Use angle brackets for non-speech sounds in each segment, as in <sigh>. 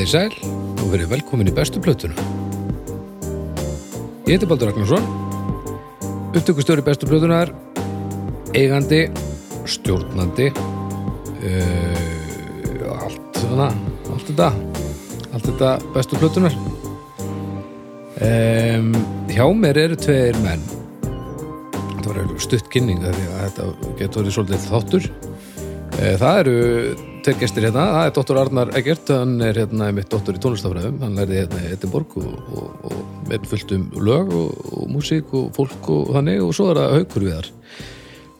Komið í sæl og verið velkomin í bestu plötuna. Ég heiti Baldur Ragnarsson, upptökustjóri bestu plötunar, eigandi, stjórnandi, uh, allt, svona, allt þetta, allt þetta bestu plötunar. Um, hjá mér eru tveir menn. Þetta var stutt kynning þetta getur verið svolítið þáttur. Eh, Það eru tveir gestir hérna, það er Dr. Arnar Eggert, hann er hérna mitt doktor í tónlistafræðum, hann lærði hérna í Edinborg og, og, og með fullt um lög og, og músík og fólk og þannig og svo er það haukur við þar.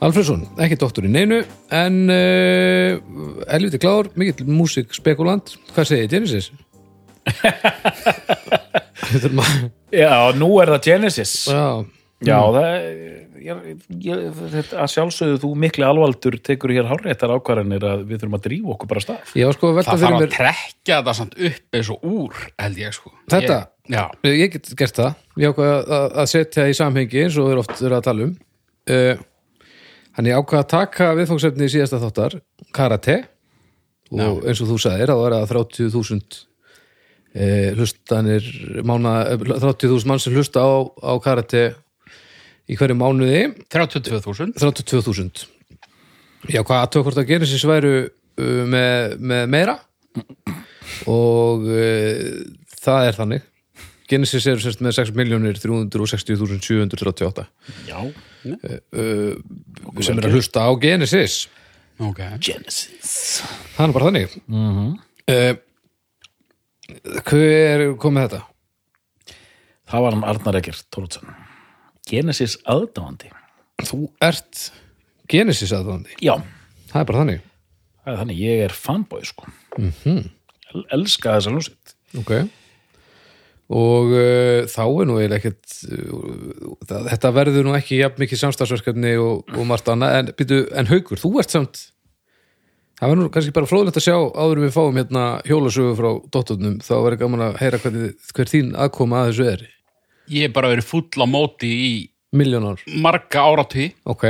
Alfredsson, ekki doktor í neinu, en uh, helviti klár, mikill músíkspekulant, hvað segir Genesis? <laughs> Er Já, nú er það Genesis já, Já, það ég, ég, þetta, að sjálfsögðu þú mikli alvaldur tekur hér hárréttar ákvarðanir að við þurfum að drífa okkur bara stað var sko að Það fyrir þarf að mér, trekja þetta samt upp eins og úr, held ég sko. Þetta? Ég, já, ég get gert það, ég ákvað að, að setja í samhengi eins og við erum oft verið að tala um. Uh, hann ég ákvað að taka viðfóksefni í síðasta þáttar, karate, og eins og þú sagðir, þá er það 30.000 uh, hlustanir, mána, 30.000 mann sem hlusta á, á karate í hverju mánuði, 32.000. 32.000. Já, hvað að tökvort að gera sér sværu uh, með, með meira og uh, það er þannig Genesis eru sérst með 6.360.738 Já, uh, sem er að hlusta á Genesis Ok. Genesis það er bara þannig mm -hmm. hver kom með þetta? Það var hann Arnar Eggert Tóruðsson Genesis aðdáandi. Þú ert Genesis aðvandi, Já, það er bara þannig. Það er þannig, ég er fanboy sko. Mm -hmm. Elska þessa lúsitt ok. Og uh, þá er nú eiginlega ekkert uh, það, þetta verður nú ekki jafn mikið samstagsverkefni og, og margt annað en, byrju, en haukur, þú ert samt það var nú kannski bara fróðlegt að sjá áður við fáum hérna hjólasögu frá dótturunum, þá verður gaman að heyra hvernig, hver þín aðkoma að þessu er Ég er bara verið full á móti í miljónar, marga áratví. ok.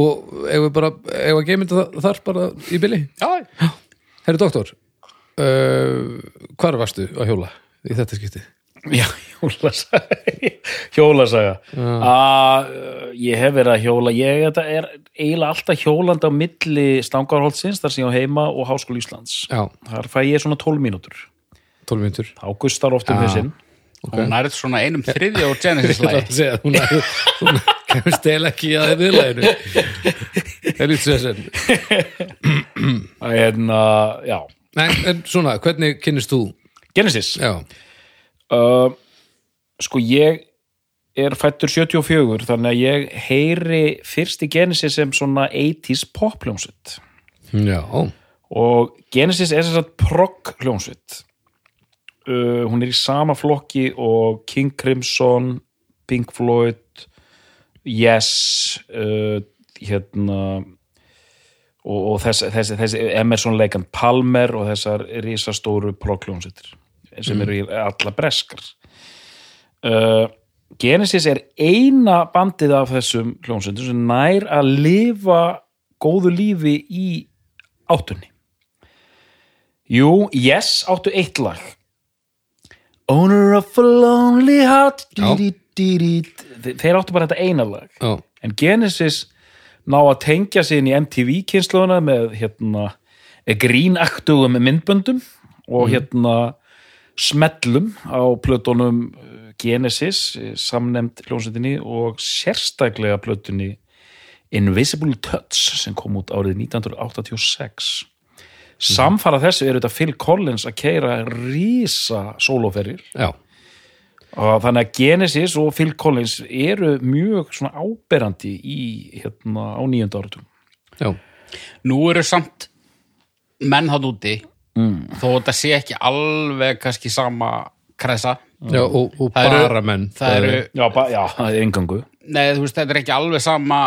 Og ef við bara, ef við geymum þetta þar bara í bili, Já, herri doktor uh, hvar varstu að hjóla í þetta skipti? Já, hjólasaga. <laughs> Hjólasaga. Að ég hef verið að hjóla. Ég þetta er eiginlega alltaf hjólandi á milli stangarholtsins þar sem ég á heima og Háskóla Íslands. Já, þar fæ ég svona 12 mínútur. 12 minntur þá gustar oft um Hausinn hún nærið svona einum þriðja úr Genesis-lægi. <laughs> að hún, hún kemur stel ekki að viðlæðinu það <laughs> er lítið sér sen en uh, já, en, en svona, hvernig kynnist þú? Genesis? Já, uh, sko ég er fættur 74 þannig að ég heyri fyrst í Genesis sem svona 80s pop hljómsveit já, og Genesis er sem sagt prog hljómsveit uh, hún er í sama flokki og King Crimson Pink Floyd Yes uh, hérna og, og þess, þessi, þessi Emerson Leikan Palmer og þessar risastóru prog hljómsveitir sem eru í alla breskar. Uh, Genesis er eina bandið af þessum hljómsveitum sem nær að lifa góðu lífi í áttunni. Jú, Yes áttu eitt lag Owner of a lonely heart. Dí, dí, dí, dí. Þeir áttu bara þetta eina lag. Já, En Genesis ná að tengja sig inn í MTV kynnslóðuna með hérna grínaktugum myndböndum og hérna smellum á plötunum uh, Genesis, eh, samnefnd hljómsveitinni og sérstaklega plötunni Invisible Touch sem kom út árið 1986 samfara þessu er þetta Phil Collins að keira rísa sólóferir já, og þannig að Genesis og Phil Collins eru mjög svona áberandi í hérna á nýjönda áratum já. Nú eru samt menn hann úti, þó þetta sé ekki alveg kannski sama kresa. já og, og Það eru- bara menn Það eru, Já, ba, já það er engangu nei þú veist, þetta er ekki alveg sama,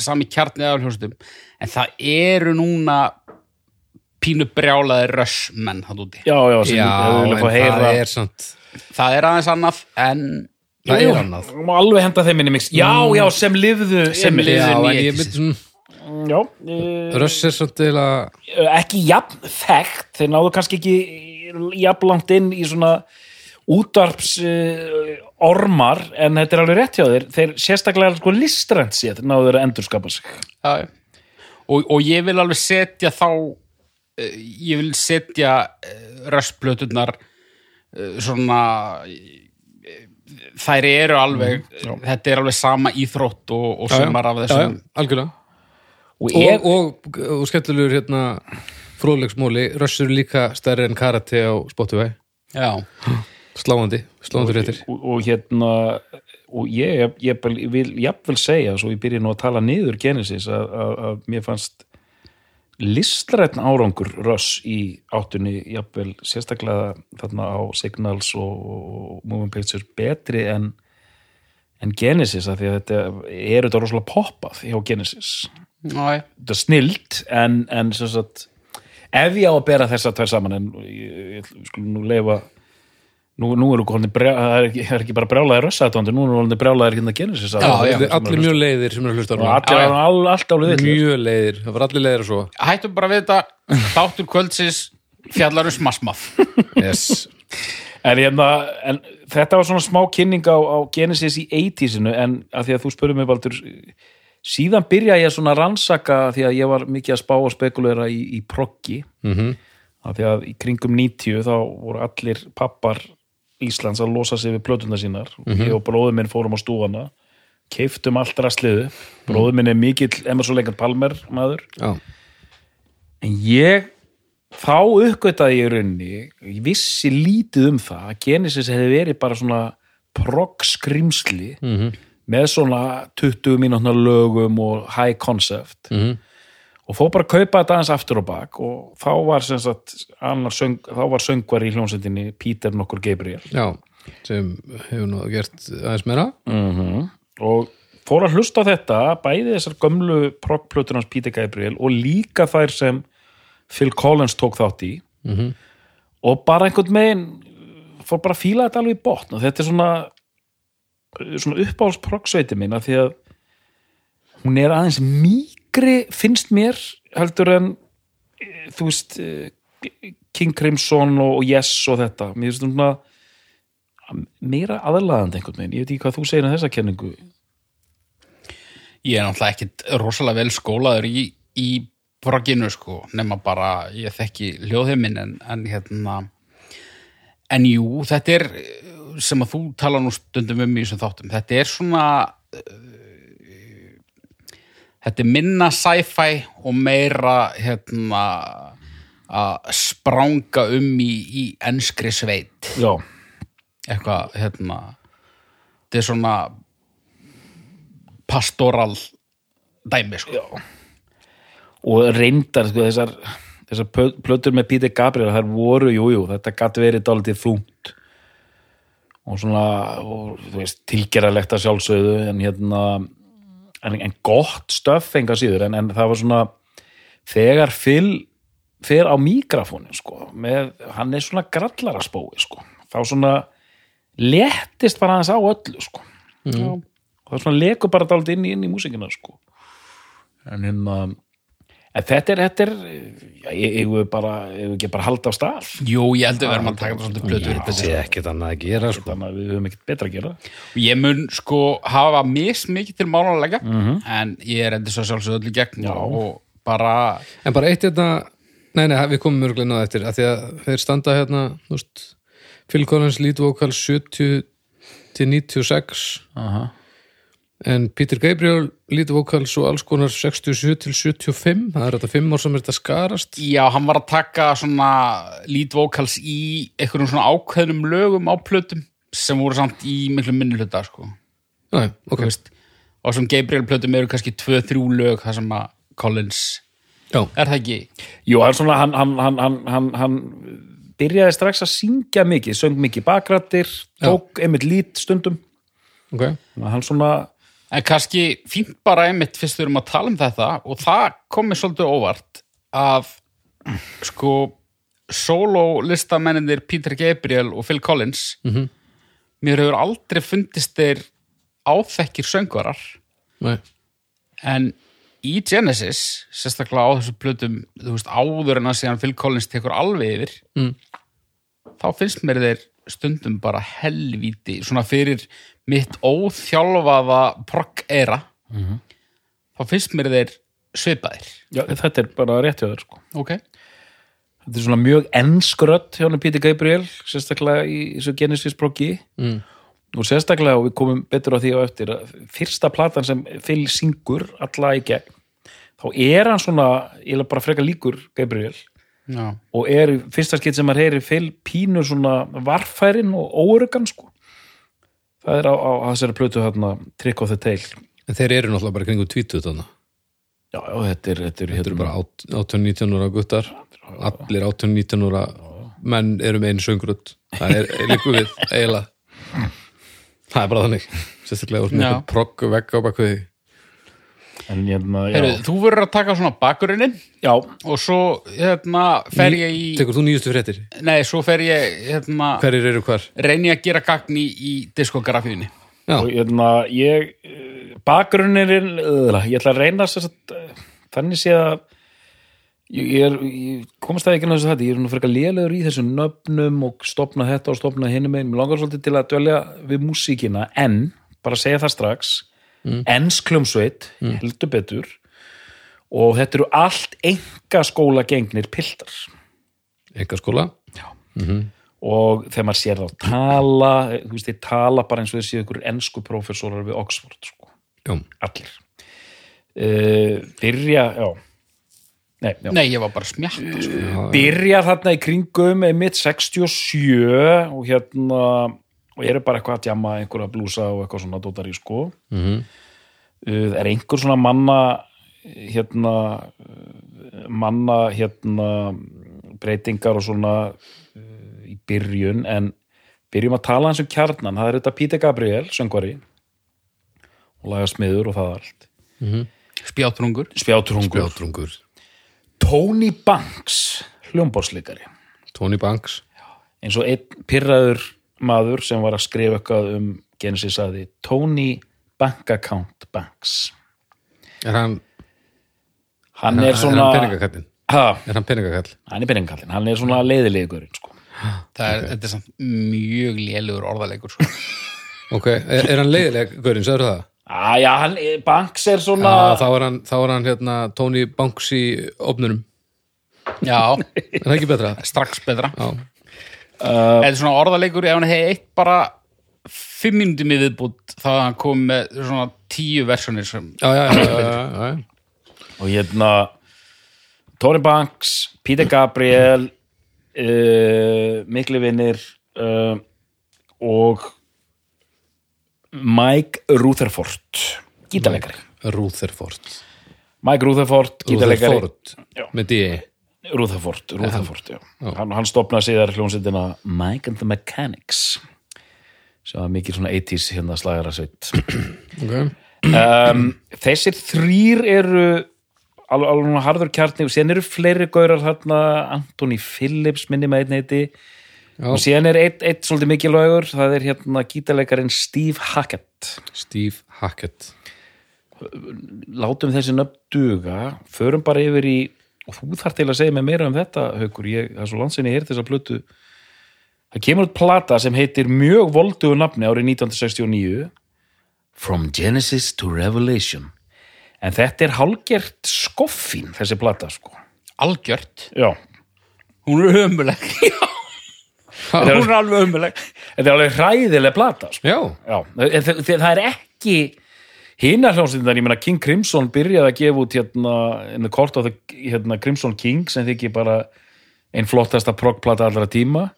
sami kjarnið af hljóstum, en það eru núna pínu brjálaði rössmenn hann úti. Já, já, sem við viljum fá að það heyra er samt Það er aðeins annað, en það Jú, er annað. Má alveg henda þeim inn í mix. Já, já, sem lifðu Sem lifðu. svona Já, Röss er samt eða ekki jafn þekkt. Þeir náðu kannski ekki jafnlangt inn í svona útvarps uh, ormar en þetta er alveg rétt hjá þér. Þeir sérstaklega sko listrænt séð náður að endurskapa sig. Já, já. og, og ég vil alveg setja þá eh, ég vil setja röstblötunar svona eh, þær eru alveg þetta er alveg sama íþrótt og, og sumar af já, já, þessum algjörlega. Og og, ég, og, og skemmtilegur hérna fróðleiksmóli, rössur líka stærri en karate á Spotify. Já, sláandi, sláandi réttir og, og hérna og ég, ég, ég vil jafnvel segja svo ég byrja nú að tala niður Genesis að, að, að mér fannst listrætn árangur Russ í áttunni jafnvel sérstaklega þarna á Signals og, Moving Pictures betri en, en Genesis að því að þetta er þetta rosalega poppað hjá Genesis já. þetta er snilt en, en sagt ef ég á að bera þessa tvær saman en ég, ég, ég skulum nú leifa nú, nú eru brjá, það er ekki, er bara brjálæðir rössaðatóndi, nú eru konin brjálæðir hérna Genesis Já, já. allir, mjög leiðir sem er að hlusta á og núna. allir, mjög leiðir, það var allir leiðir að svo. Hættum bara við þetta. Þáttur kvöldsins fjallar um smassmaff yes. en, hérna, en þetta var svona smá kynning á, á Genesis í 80-sinu en að því að þú spurði mig Baldur síðan byrja ég svona að rannsaka því að ég var mikið að spá og spekulera í, í proggi. Mm af því að í kringum 90 þá voru allir pappar Íslands að losa sig við plötuna sínar. Og ég og bróður minn fórum á stúfana keiftum allt rastliðu bróður minn er mikill Emerson Leikand Palmer maður. Já, en ég þá uppgötaði ég rauninni ég vissi lítið um það að Genesis hefði verið bara svona progg skrimsli mm með svona 20 mínútna lögum og high concept. -hmm. Og fór bara að kaupa þetta aðeins aftur og bak og þá var sagt söng, þá var söngvar í hljónsendinni Peter nokkur Gabriel já, sem hefur nú gert aðeins meira -hmm. og fór að hlusta á þetta bæði þessar gömlu proggplötur hans Peter Gabriel og líka þær sem Phil Collins tók þátt í Mhm. og bara einhvern megin fór bara að fíla þetta alveg í botn og þetta er svona svona uppáhalds proggsveiti mín af því að hún er aðeins mýgri finnst mér heldur en eh, þú veist eh, King Crimson og, Yes og þetta. Mér finnst svona meira aðlaðandi einhvern veginn, ég veit ekki hvað þú segir um þessa kenningu. Ég er náttúrulega ekkit rosalega vel skólaður í, í progginu sko, nema bara ég þekki hljóðheiminn en, en hérna en jú, þetta er sem að þú tala nú stundum um í þessum þáttum, þetta er svona uh, þetta er minna sci-fi og meira hérna að spranga um í, í enskri sveit. Já, eitthvað hérna þetta er svona pastoral dæmi sko. já. Og reyndar sko, þessar, þessar plötur með Peter Gabriel þær voru, jú, jú, þetta gat verið dálítið þungt. Og svona og, þú veist, tilgerðalegt að sjálfsögðu en hérna en, en gott stöff enga síður en, en það var svona þegar Phil fer á mikrafónin sko, með, hann er svona grallara spói sko, þá svona léttist bara aðeins á öllu sko Já. og það svona lekur bara dálítið inn í, inn í músikina sko en hérna en þetta er, þetta er já, ég, vil bara, ég vil ekki bara halda á stað Jú, ég heldur verðum að taka það svolítið blötu það sé ekkert annað að gera sko. þannig að við höfum ekkert betra að gera Ég mun sko hafa mis mikið til málanlega en ég er endur svo sjálfsög öllu í gegn Já. og bara en bara eitt hérna nei, nei, við komum mörglega náða eftir að því að þeir standa hérna þú veist, Phil Collins lítvokal 70 til 96 Aha. En Peter Gabriel lítvokal svo alls konar 67 til 75 það er þetta 5 ár sem er þetta skarast. Já, hann var að taka svona lead vocals í einhverjum svona ákveðnum lögum á plötum sem voru samt í miklu minni hluta sko. Nei, ok, og sem Gabriel plötum eru kannski 2-3 lög það sem að Collins já, er það ekki? Jú, hann svona, hann, hann, hann, hann, hann, hann byrjaði strax að syngja mikið, söng mikið bakrættir, tók einmitt lít stundum, ok. Þannig að hann svona En kannski fínt bara einmitt fyrst við erum að tala um þetta og það komið svolítið óvart að sko solo listamenninir Peter Gabriel og Phil Collins Mhm. mér hefur aldrei fundist þeir áþekkir söngvarar Nei, en í Genesis sérstaklega á þessu plötum þú veist áður en að síðan Phil Collins tekur alveg yfir Mm. þá finnst mér þeir stundum bara helvíti svona fyrir mitt óþjálfaða progg-era þá finnst mér þeir svipaðir. Já, þetta er bara rétt hjá þér sko. ok, Þetta er svona mjög enskrött hjá hann Píti Gabriel, sérstaklega í þessu Genesis proggi. Mm. og sérstaklega, og við komum betur á því á eftir að fyrsta platan sem Phil syngur alla í gegn þá er hann svona, ég er bara frekar líkur Gabriel já, og er fyrsta skitt sem maður heyri Phil pínu svona varfærin og óörgan sko. Það er á, á, á þessari plötu hérna Trick of the Tail. En þeir eru náttúrulega bara kringum 20 þannig já, já, þetta er, þetta er, Þetta eru bara 18-19 ára guttar. Allir 18-19 ára menn eru með einu söngrödd. Það er líku við, eiginlega. Það er bara þannig. Sérstaklega úr með progg vegg á því en hérna, já, Heru, þú verður að taka svona bakgrunnin já, og svo hérna fer ég í Tekur þú nýjustu fréttir? nei, svo fer ég hérna, Hverjir eru hvar? reyni að gera gagn í, í diskografíunni. Já, og hérna ég bakgrunnir ég ætla að reyna þess að þannig sé að ég, ég, er, ég komast það ekki náttúrulega þetta ég er nú frekar lélegur í þessum nöfnum og stopna þetta og stopna hinum einn mér langar svolítið til að dvelja við músíkina en, bara að segja það strax mm. ensklumsveit heldur betur. Og þetta eru allt enga skóla gengnir piltar enga skóla og þegar maður sér þá tala þú veist, þeir tala bara eins og þeir séu ykkur ensku prófessorar við Oxford sko. Já, allir. Uh, byrja, já. Nei, já. nei, ég var bara smjatt sko. byrja þarna í kringum einmitt 67 og hérna og eru bara eitthvað að djama einhverja blúsa og eitthvað svona dótari sko. Mhm. uh, er einhver svona manna hérna manna hérna breytingar og svona uh, í byrjun? En byrjum að tala hans um kjarnan. Það er þetta Píti Gabriel, söngvari. Og laga smiður og það allt. Spjátrungur spjátrungur, Spjátrungur Tony Banks hljómborsleikari Tony Banks. Eins og einn pyrraður maður sem var að skrifa eitthvað um Genesis aði Tony Bank Account Banks Er hann, hann er er svona hann peningakallinn? ha, Er hann peningakall? hann er peningkallinn, hann er svona leiðilegurinn sko. það er, þetta er samt mjög lélugur orðalegur sko. <laughs> Ok, er, er hann leiðileg, Gaurin, sagður það? aðja, hann, Banks er svona Já, þá er hann, þá er hann hérna Tony Banks í ofnunum já, Er það ekki betra? strax betra Já, uh, eða svona orðalegur ef hann hefði eitt bara fimm mínútum í viðbútt þá hafði hann komið með svona tíu versjonir sem já, já, já, já, já, já. og hérna Tony Banks, Peter Gabriel uh, mikli vinnir uh, og Mike Rutherford gítarleikari. Rutherford. Mike Rutherford, gítarleikari. Rutherford Með D Rutherford, Rutherford já. Hann, hann stopnaði síðar hljómsveitina Mike and the Mechanics sem var mikið svona 80s hérna slagara sveit <clears throat> okay. um, þessir þrýr eru alveg, alveg svona harður kjarni. Og síðan eru fleiri gaurar þarna Anthony Phillips minni með einn heiti. Já. og síðan er eitt, eitt svolítið mikilvægur það er hérna gítarleikarin Steve Hackett. Steve Hackett. Látum þessi nöfn duga. Förum bara yfir í og þú þarf til að segja mig meira um þetta haukur, ég, það er svo landsinni hér þess að plötu. Það kemur út plata sem heitir mjög voldugu nafni árið 1969 From Genesis to Revelation. En þetta er hálgert skoffín þessi plata sko. Algjört, já, hún er ömuleg. <laughs> Hún er alveg ömuleg. Þetta er alveg hræðileg plata sko. Já, já, það, það er ekki hinnar hljómsveitinnar, ég meina King Crimson byrjaði að gefa út hérna, hérna kort á það, hérna Crimson King sem þykir bara einn flottasta proggplata allra tíma.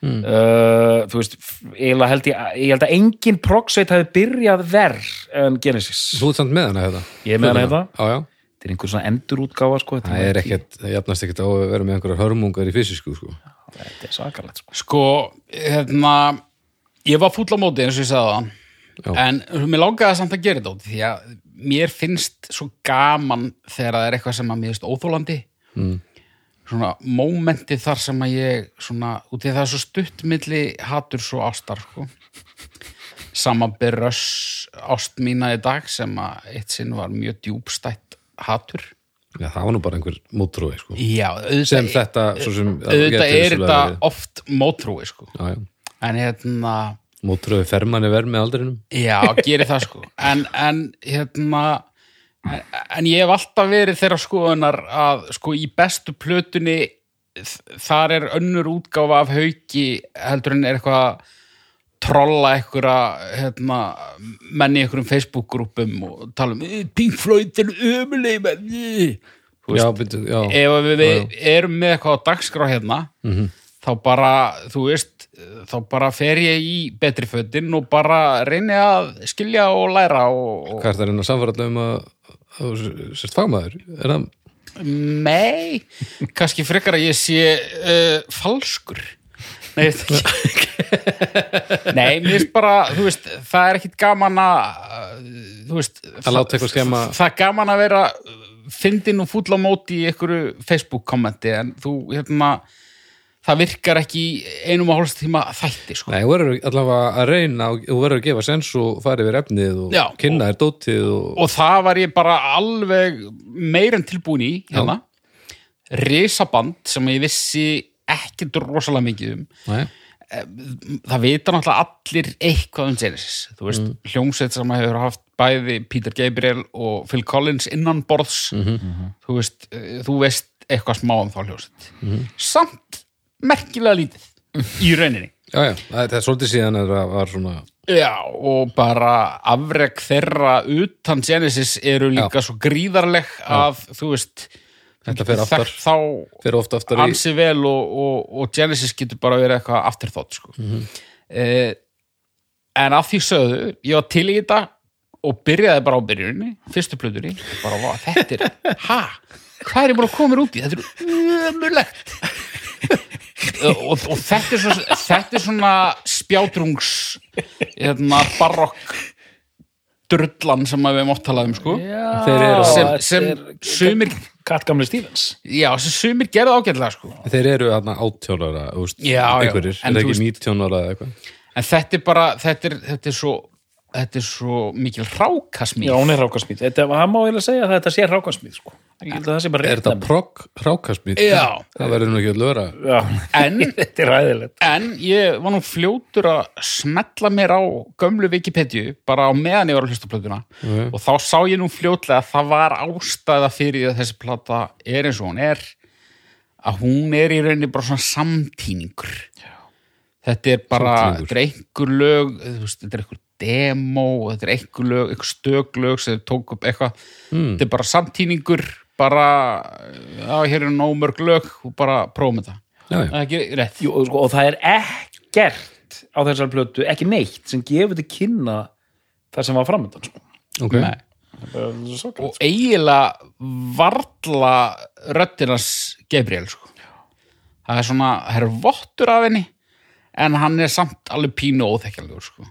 Uh, þú veist eiginlega held ég, ég held að engin proggsveit hafi byrjað verð en Genesis. Þú ert samt með hana hérna Ég er með hana hérna. Já, já. Þetta er einhver svona endurútgáfa sko, þetta Það er ekkert, það jafnast ekkert á að vera með einhverjar hörmungar í fysisku, sko. þetta er sakalegt sko. sko, hérna ég var fúll á móti eins og ég sagði það Já. en mér langaði samt að gera þetta því að mér finnst svo gaman þegar það er eitthvað sem að mér finnst óþólandi mm. svona mómenti þar sem að ég svona, út í það er svo stutt milli hatur svo ástar sko. samanber röss ást mína í dag sem að eitt sinn var mjög djúbstætt hatur Já, það var nú bara einhver mótrúi sko. já, auðvitað, sem þetta auðvitað er þetta oft mótrúi sko. en hérna mótrúi fermanni verð með aldrinum. Já, gerir það sko. En, en hérna en, ég hef alltaf verið þeirra skoðunar að sko í bestu plötunni þar er önnur útgáfa af hauki heldur en er eitthvað að trolla einhverja hérna, menn í einhverjum Facebook-grúpum og tala um "Eh, Pink Floyd er ömuleg menn. Eh." Þú já, byrju, já, ef við, við erum með eitthvað á dagskrá hérna þá bara, þú veist þá bara fer ég í betri fötin og bara reyni að skilja og læra og, og hvað er það að reyna að samfara um að, þú sért fagmaður? Er það, mei kannski frekar að ég sé uh, falskur. Nei, ég veit ekki <laughs> Nei, mér finnst bara, þú veist, það er ekkit gaman að uh, þú veist að láta eitthvað skemma það er gaman að vera fyndin og fúll á móti í einhverju Facebook kommenti en þú, hérna það virkar ekki einum og hálfst tíma þætti, sko. Nei, þú verður allavega að reyna og þú verður að gefa sens og fara yfir efnið og Já, kynna þér dótið og, og það var ég bara alveg meir en tilbúin í hérna risaband sem ég vissi ekkert rosalega mikið um Nei, það vita náttúrulega allir eitthvað um Genesis þú veist, Mm. hljómsveit sem hefur haft bæði Peter Gabriel og Phil Collins innan borðs Mhm. þú veist, eh, þú veist eitthvað smá um þá hljómsveit Mhm. samt merkilega lítið. Í rauninni. Já, já, það er svolítið síðan að það var svona Já, og bara afreg þeirra utan Genesis eru líka svo gríðarleg að þú veist Þetta fer aftar. fyrir ofta aftar í ansi vel og, og, og Genesis getur bara verið eitthvað afturþótt sko. Mhm. eh, en af því sögðu ég var til í þetta og byrjaði bara á byrjunni fyrstu plötunni, bara var þetta er ha, hvað er ég búin að koma mér út í? Þetta er umulegt <laughs> og, og þetta, er svo, þetta er svona spjátrungs hérna, barokk drullan sem við mátt talað um sko. Já, Þeir eru- sem, sem sumir Kattgamli Stevens já, sem sumir gerði ágætlega sko. þeir eru aðna já, einhverjir, en er ekki eitthvað en þetta er bara þetta er, þetta er svo þetta er svo mikil rákasmíð. Já, hún er rákasmýð Þetta, hann má eiginlega segja að þetta sé rákasmýð sko. Er þetta progg rákasmít Já. það verður nú ekki að löra. Já, en, <laughs> þetta er ræðilegt en ég var nú fljótur að smetla mér á gömlu Wikipedia bara á meðan ég var að hlusta á plötuna. Ok. og þá sá ég nú fljótlega að það var ástæða fyrir að þessi plata er eins og hún er að hún er í rauninni bara svona samtíningur. Þetta er bara þetta er einhver lög þetta er einhver demo þetta er einhver lög, einhver stöglög sem þau tók upp eitthvað Hmm. þetta er bara samtíningur bara, já, hér er nóg mörg lög og bara prófum þetta Já, já. Það er ekki rétt Jú, og, sko, og það er ekkert á þessar plötu, ekki neitt sem gefur til kynna það sem var framöndan sko. ok, Nei. Það svo gott, og eiginlega varla röddinas Gabriel sko. það er svona, það er vottur af henni en hann er samt alveg pínu óþekkjanlegur sko.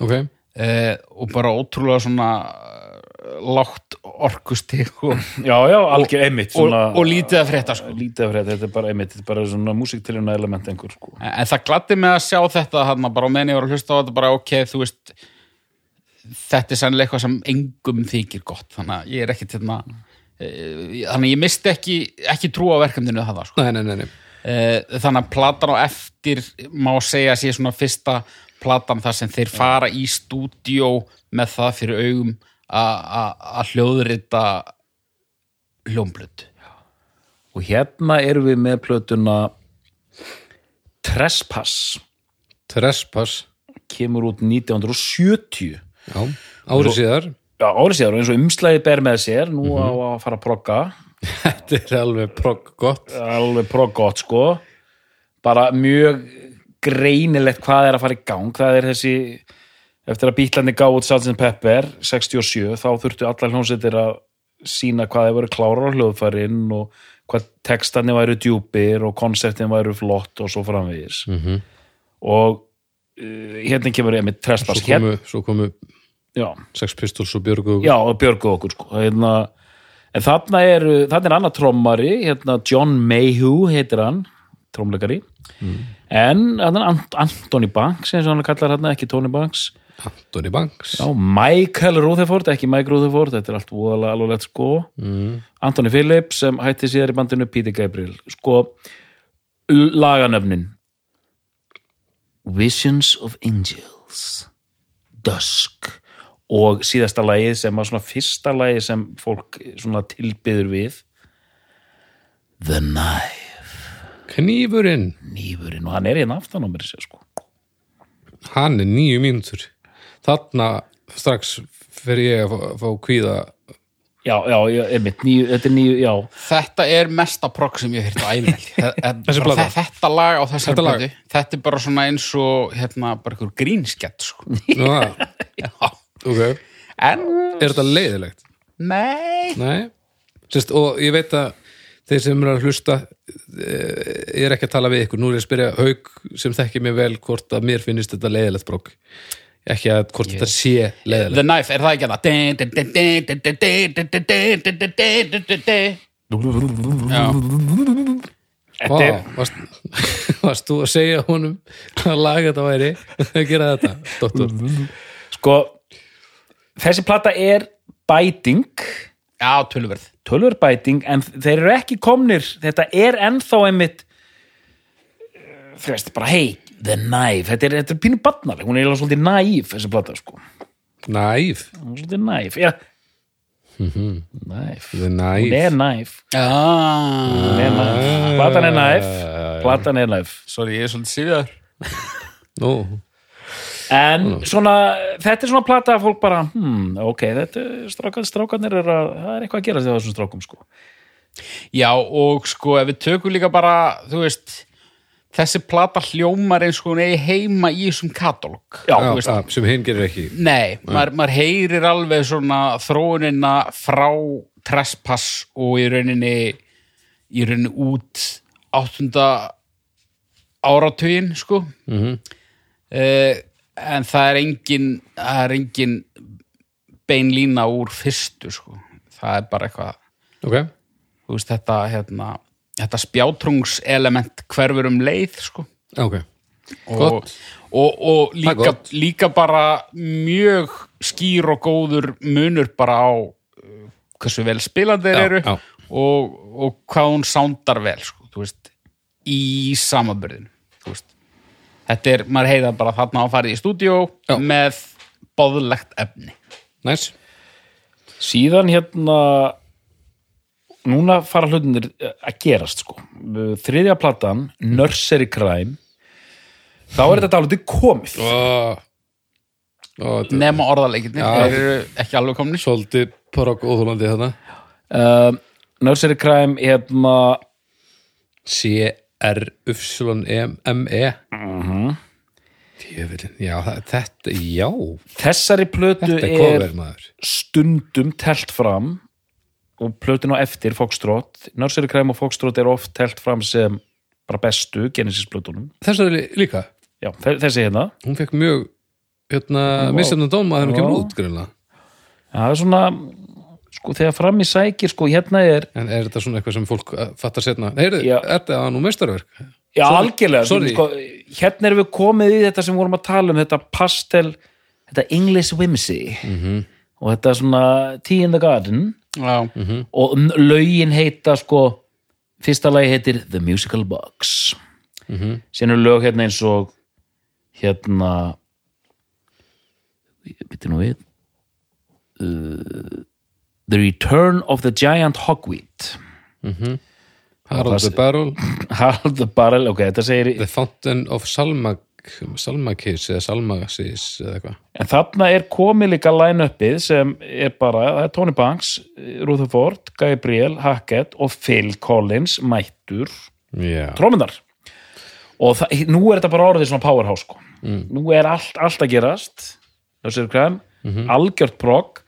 Ok eh, og bara ótrúlega svona eh, lágt orkustig og, Já, já, algjör einmitt og, svona, og lítið að frétta sko. lítið af frétt, þetta er bara einmitt þetta er bara svona músiktiljóna element einhver sko. en, en það gladdi mig að sjá þetta hann bara meðan ég var að hlusta á þetta bara ok, þú veist þetta er sennilega eitthvað sem engum þykir gott þannig að ég er ekkit hérna eh, þannig að ég misti ekki, ekki trú á verkefninu það sko. nei, nei, nei, nei. Eh, þannig að platan á eftir má segja að sé svona fyrsta platan þar sem þeir fara í stúdíó með það fyrir augum að- hljóðrita hljómblöð og hérna erum við með plötuna Trespass. Trespass. Kemur út 1970 já, árið síðar. Já, árið síðar og eins og umslæði ber með sér nú á að fara að progga. <laughs> Þetta er alveg progg gott. Alveg proggott sko. Bara mjög greinilegt hvað er að fara í gang það er þessi eftir að bítlandi gáð út Sgt. Pepper 67 þá þurftu allar hljómsveitir að sína hvað þeir voru klárar á hljóðfærin og hvað textarnir væru djúpir og konseptin væru flott og svo framvegis mm -hmm. og uh, hérna kemur ég með trespass svo komu, svo komu Sex Pistols og Björgu já, og björgu okkur sko. hérna, en þarna er þarna er annar trommari, hérna John Mayhew heitir hann trommleikari en þarna Ant Anthony Banks eins og hann kallar hérna, ekki Tony Banks. Anthony Banks. Já, Michael Rutherford, ekki Mike Rutherford þetta er allt voðalega alveg sko. Mm. Anthony Phillips sem hætti síðar í bandinu Peter Gabriel. Sko, laganöfnin. Visions of Angels. Dusk. Og síðasta lagið sem var svona fyrsta lagið sem fólk svona tilbyður við. The Knife Knífurinn, nýfurinn og hann er hérna aftan á mér sér sko hann er nýju mínútur þarna strax fer ég að fá, fá kvíða já, já, já, einmitt, níu, þetta er nýju, já Þetta er mesta progg sem ég hef hýrt <laughs> Þessi plata? Þetta lag á þessari Þetta lag? Þetta er bara svona eins og hérna, bara einhver grínskett sko. Að, <laughs> Já. ok, En, er þetta leiðilegt? nei Nei, Sist, og ég veit að þeir sem eru að hlusta eh, ég er ekki að tala við ykkur, nú er ég að spyrja haug sem þekki mig vel hvort að mér finnist þetta leiðilegt brók ekki að hvort þetta sé leiðilegt The Knife, er það ekki hérna er, Vá, varst, þú að segja honum að laga þetta væri að gera þetta, doktor sko þessi plata er bæting já tölverð tölvur bæting en þeir eru ekki komnir. Þetta er ennþá einmitt eh, þú veist, bara hei The Knife, þetta er, þetta er pínu barnaleg. Hún er eiginlega svolítið næf þessi plata sko. Næf, hún svolítið næf, já. Næf, the hún næf er næf ah, hún er næf, platan er næf platan er næf Sorry, ég er svolítið síðar Nú, en svona, þetta er svona plata að fólk bara, hmm, ok, þetta strákan, strákanir er að, það er eitthvað að gera þegar þessum strákum sko. Já, og sko, ef við tökum líka bara, þú veist, þessi plata hljómar eins og hún eigi heima í þessum katalóg. Já, þú já, veist, já, sem hinn gerir ekki. Nei, maður, maður heyrir alveg svona þróunina frá trespass og í rauninni, í rauninni út áttunda áratugin, sko. mm en það er engin, það er engin bein lína úr fyrstu, sko. Það er bara eitthvað, Ok, þú veist, þetta, hérna, þetta spjátrungselement hverfur um leið, sko. ok, og, og, og líka, líka bara mjög skýr og góður munur bara á uh, hversu vel spilandir Já, eru já. Og, og hvað hún sándar vel sko, veist, í veist. Þetta er, maður heiða bara þarna að fara í stúdíó með báðlegt efni. Næs síðan hérna núna fara hlutinir að gerast sko. Þriðja platan, Nursery Crime. Þá er þetta alveg komið. Ó, ó, þetta er nema orðaleikinni, Já. þeir eru ekki alveg komni svolítið porok óþólandi þarna uh, Nursery Crime hérna C-R-U-M-E Tjöfellin, já, það- þetta, já. Þessari plötu er stundum telt fram og plötun á eftir Foxtrot, Nursery Crime og Foxtrot er oft telt fram sem bara bestu Genesis plötunum Þessari líka, já, þe- þessi hérna. Hún fekk mjög hérna, misjafnum dóm að henni Já. kemur út grunlega. Já, það er svona sko þegar fram í sækir sko hérna er en er þetta svona eitthvað sem fólk uh, fattar setna er þetta nú mestarverk? Já, Sorry. algjörlega, Sorry. Sko, hérna erum við komið í þetta sem við vorum að tala um þetta pastel, þetta English whimsy -hmm. og þetta svona Tea in the Garden Já, og n- lögin heita sko, fyrsta lagi heitir The Musical Box mm -hmm. síðan eru lög hérna eins og hérna bitur nú við uh, The Return of the Giant Hogweed Harald the Barrel, <laughs> Harald the Barrel, ok, þetta segir The Fountain of Salmak Salmakis eða Salmasis eða eitthvað. En þarna er komið líka line-upið sem er bara, Tony Banks, Rutherford, Gabriel, Hackett og Phil Collins mættur Já, trómyndar. Og nú er þetta bara orðið svona powerhouse sko. Nú er allt, allt að gerast, þessi er kræm, algjört progg,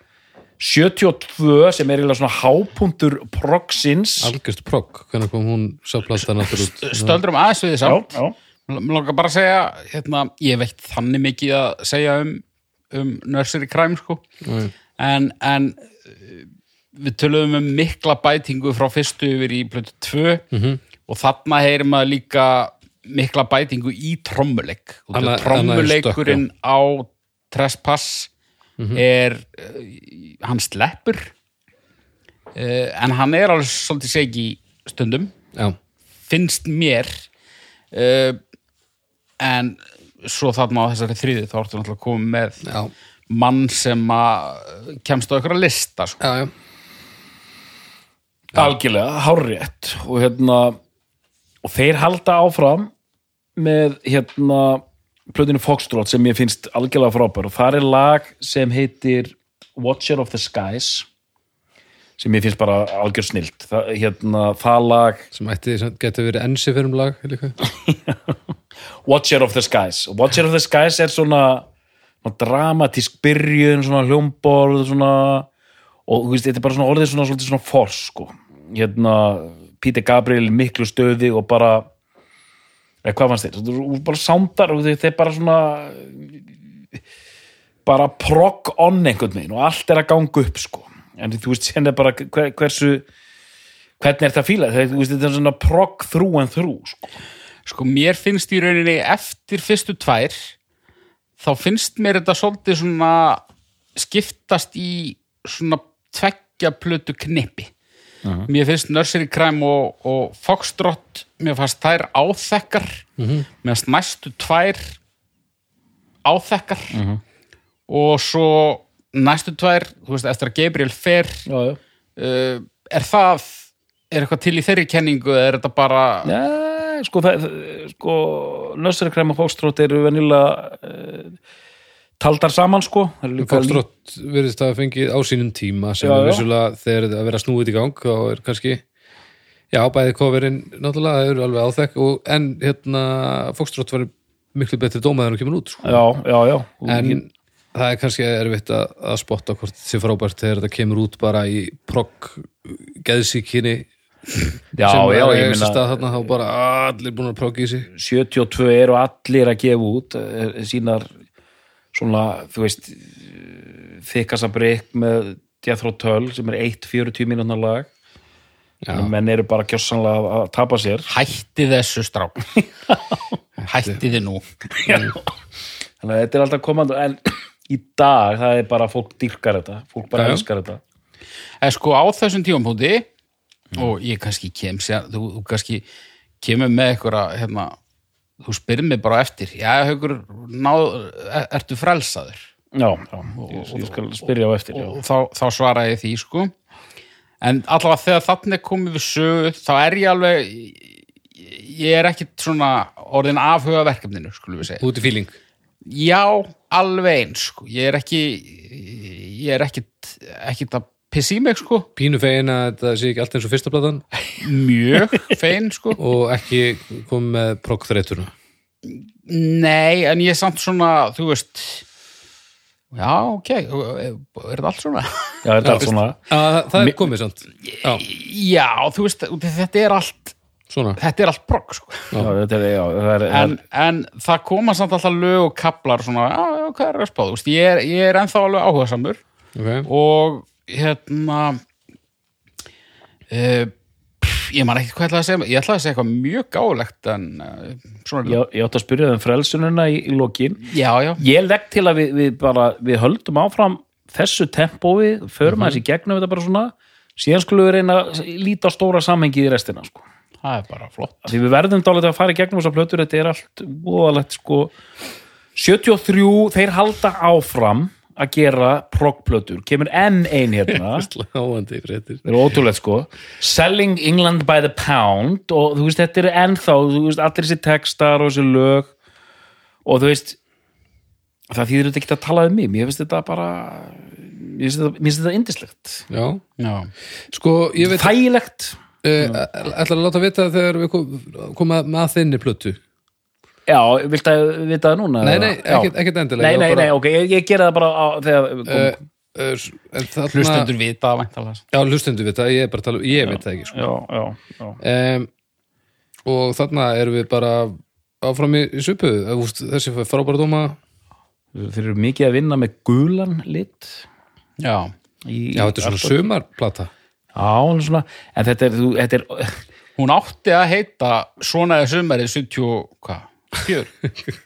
72 sem er svona hápuntur proggsins. algjörst progg hvernig kom hún sá platan aftur út stöldrum aðeins við að já. Mér langar bara að segja, hérna, ég veit þannig mikið að segja um, um nursery crime, sko. Nei. En, en uh, við töluðum um mikla bætingu frá fyrstu yfir í plötu 2 -hmm. og þarna heyrir maður líka mikla bætingu í trommuleik. Og trommuleikurinn á Trespass er uh, hann sleppur uh, en hann er alveg svolítið segi stundum já, finnst mér uh, en svo þarna á þessari þriði þá ertu náttúrulega komið með já, mann sem að kemst á einhverja lista sko. já, já. algjörlega, hárrétt. Og hérna og þeir halda áfram með hérna plötinu Foxtrot sem ég finnst algjörlega frábær og það er lag sem heitir Watcher of the Skies sem ég finnst bara algjör snilt það, hérna, það lag sem ætti, geti verið ensi fyrir um lag. <laughs> Watcher of the Skies Watcher of the Skies er svona, svona dramatísk byrjun, svona hljómborð svona, og veist, þetta er bara svona orðið svona, svona fors sko. hérna, Peter Gabriel miklu stöði og bara eða hvað fannst þér, þú þú bara sándar og þetta er bara svona bara prog on einhvern veginn og allt er að ganga upp sko, en þú veist, er bara hver, hversu hvernig er þetta að fíla, þú veist, þetta er svona prog through and through sko. sko mér finnst í rauninni eftir fyrstu tvær þá finnst mér þetta svolítið svona skiptast í svona tveggja plötu knippi mér finnst Nursery Crime og, og Foxtrot mér fannst þær áþekkar. Mér finnst næstu tvær áþekkar. Og svo næstu tvær, þú veist, eftir að Gabriel fer uh, er það er eitthvað til í þeirri kenningu eða er þetta bara Nei, sko, sko Nursery Crime og Foxtrot eru venilega uh, taldar saman sko. Það Fokstrótt virðist að fengið á sínum tíma sem Já, er vissulega þegar það vera snúið í gang þá er kannski já, bæði coverinn náttúrulega það eru alveg áþekk og, en hérna Fokstrótt var miklu betri dómað en hún kemur út sko. Já, já, já. En það er kannski erfitt að, að spotta hvort það sé frábært þegar þetta kemur út bara í progg geðsíkinni Já, sem já, er ég stað þarna þá bara allir búin að progga í sig. 72 eru allir að gefa út eh, sínar svona, þú veist þykasa breyk með Death Row Tull sem er 1-40 mínúna lag. Já. menn eru bara kjossanlega að- tapa sér. Hætti þessu strák. <laughs> Hætti þið nú. Þannig að þetta er alltaf komandi en í dag það er bara fólk dyrkar þetta. Fólk bara Já, já. elskar þetta. En sko á þessum tímapunkti og ég kannski kem þú, þú kannski kemur með eitthvað hérna, þú spyrir mig bara eftir. Já, er, ertu frelsaður? Já, já, ég, ég skal spyrja á eftir já. og þá, þá svara ég því sko. En allavega þegar þannig komið við sögu þá er ég alveg ég er ekkit svona orðin afhuga verkefninu, skulum við segja. Út í fíling já, alveg eins sko. ég er ekki ég er ekkit, ekkit að mig sko, pínu fegin að þetta sé ekki allt eins og fyrsta platan. Mjög fein sko. Og ekki komið með proggþreytuna nei, en ég er samt svona þú veist já, ok, er þetta allt svona? Já, þetta er allt svona? Að, það er komið samt. Já, já, þú veist, þetta er allt svona. þetta er allt brogg sko. Já, þetta er, já, það er, en, en það koma samt alltaf lög og kaplar svona, já, já, hvað er að spáðu Vist, ég, er, ég er ennþá alveg áhuga samur okay. og hérna uh, pff, ég man ekki hvað ég ætlaði að segja ég ætlaði að segja eitthvað mjög gáulegt en uh, svona, ég, ég átti að spyrja þeim frelsununa í, í lokin. Já, já, Ég legg til að við, við bara við höldum áfram þessu tempói förum aðeins í gegnum þetta bara svona. Síðan skulum við reyna að líta á stóra samhengi í restina sko. það er bara flott. Af Því við verðum dálítið að fara í gegnum þessar plötur þetta er allt voðalegt sko. 73, þeir halda áfram að gera proggplötur kemur enn ein hérna. <laughs> Sláandi fréttir. Það er ótrúlegt sko. Selling England by the pound og þú veist, þetta er ennþá þú veist, allir þessi textar og þessi lög og þú veist það þýðir þetta ekki að tala um mig. Mér finnst þetta bara mér finnst þetta, indislegt já, já, sko ég veit þægilegt. Uh, ætlar að láta vita þegar við kom, koma að þinni plötu já, viltu að vita það núna? nei, eða? nei, Já. ekkert, ekkert endilega nei, nei, bara- nei, ok, ég, ég gera það bara á, þegar uh, uh, en þarna- hlustendur vita væntalega. já, hlustendur vita, ég er bara að tala um- ég veit það ekki sko. já, já, já. um, og þarna erum við bara áfram í, í svipu þessi frábæra dóma þeir eru mikið að vinna með gulan lit já, í, já, þetta er svona sumarplata já, svona, en þetta er, þú, þetta er hún átti að heita svona er sumarið 70, hvað 74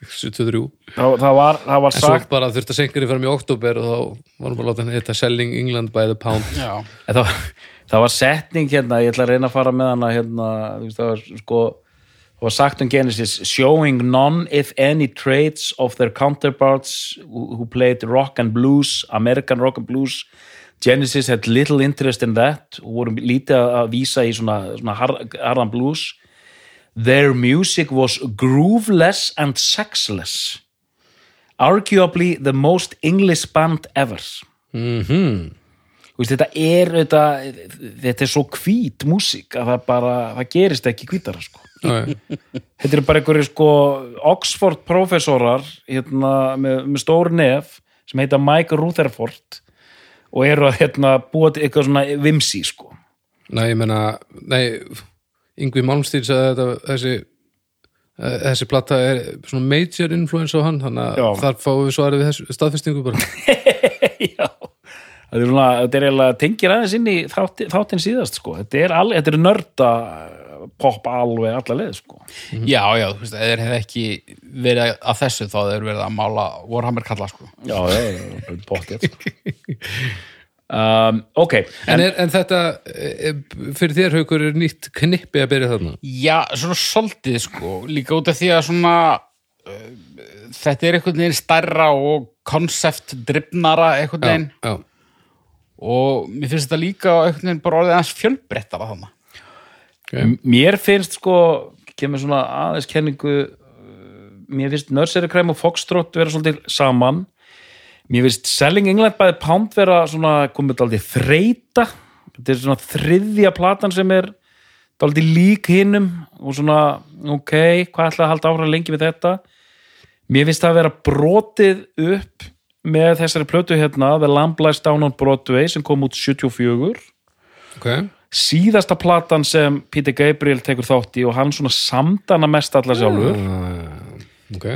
73 <laughs> það, það var, það var en svo sagt bara þurfti að senka fram í oktober og þá varum bara að láta henni þetta Selling England by the pound. Já, En það, það var setning hérna, ég ætla að reyna að fara með hana hérna, það var sko það var sagt um Genesis showing none if any traits of their counterparts who played rock and blues, American rock and blues. Genesis had little interest in that og voru lítið að að vísa í svona, svona hard, hardan blues their music was grooveless and sexless arguably the most English band ever mhm Þú veist, þetta er þetta, þetta er svo hvít músík að það bara, það gerist ekki hvítara sko. þetta er bara einhverju sko Oxford professorar hérna, með, með stór nef sem heita Mike Rutherford og eru að hérna, búa til eitthvað svona vimsi sko. Nei, ég meina, nei Yngvi Malmstíl sagði þetta þessi eh, þessi platta er svona major influence á hann þannig að Já. þar fáum við svarið við þessu staðfestingu bara <laughs> Já þetta er, svona, þetta er eiginlega tengir aðeins inn í þátti, þáttin síðast sko. þetta er, al, þetta er nörda pop alveg alla leið sko. já, já, þú veist, eða hefði ekki verið að þessu þá þeir verið að mála Warhammer kalla sko Já, það er pottið um, Ok, En, er, en þetta, eh, fyrir þér haukur er nýtt knippi að byrja þarna? Já, svona svolítið sko. Líka út af því að svona uh, þetta er einhvern veginn stærra og konsept drifnara einhvern veginn. já, og mér finnst þetta líka einhvern veginn bara orðið aðeins fjölbrettara þannig okay. mér finnst sko kemur svona aðeins kenningu mér finnst Nursery Crime og Foxtrot vera svolítið saman mér finnst Selling England by the Pound vera svona komið aldrei þreita þetta er svona þriðja platan sem er aldrei lík hinnum og svona ok, hvað ætla að halda áfram lengi við þetta? Mér finnst það að vera brotið upp með þessari plötu hérna The Lamb Lies Down on Broadway sem kom út 74 ok. Síðasta platan sem Peter Gabriel tekur þátt í og hann svona samdana mest alla sjálfur. Uh, ok.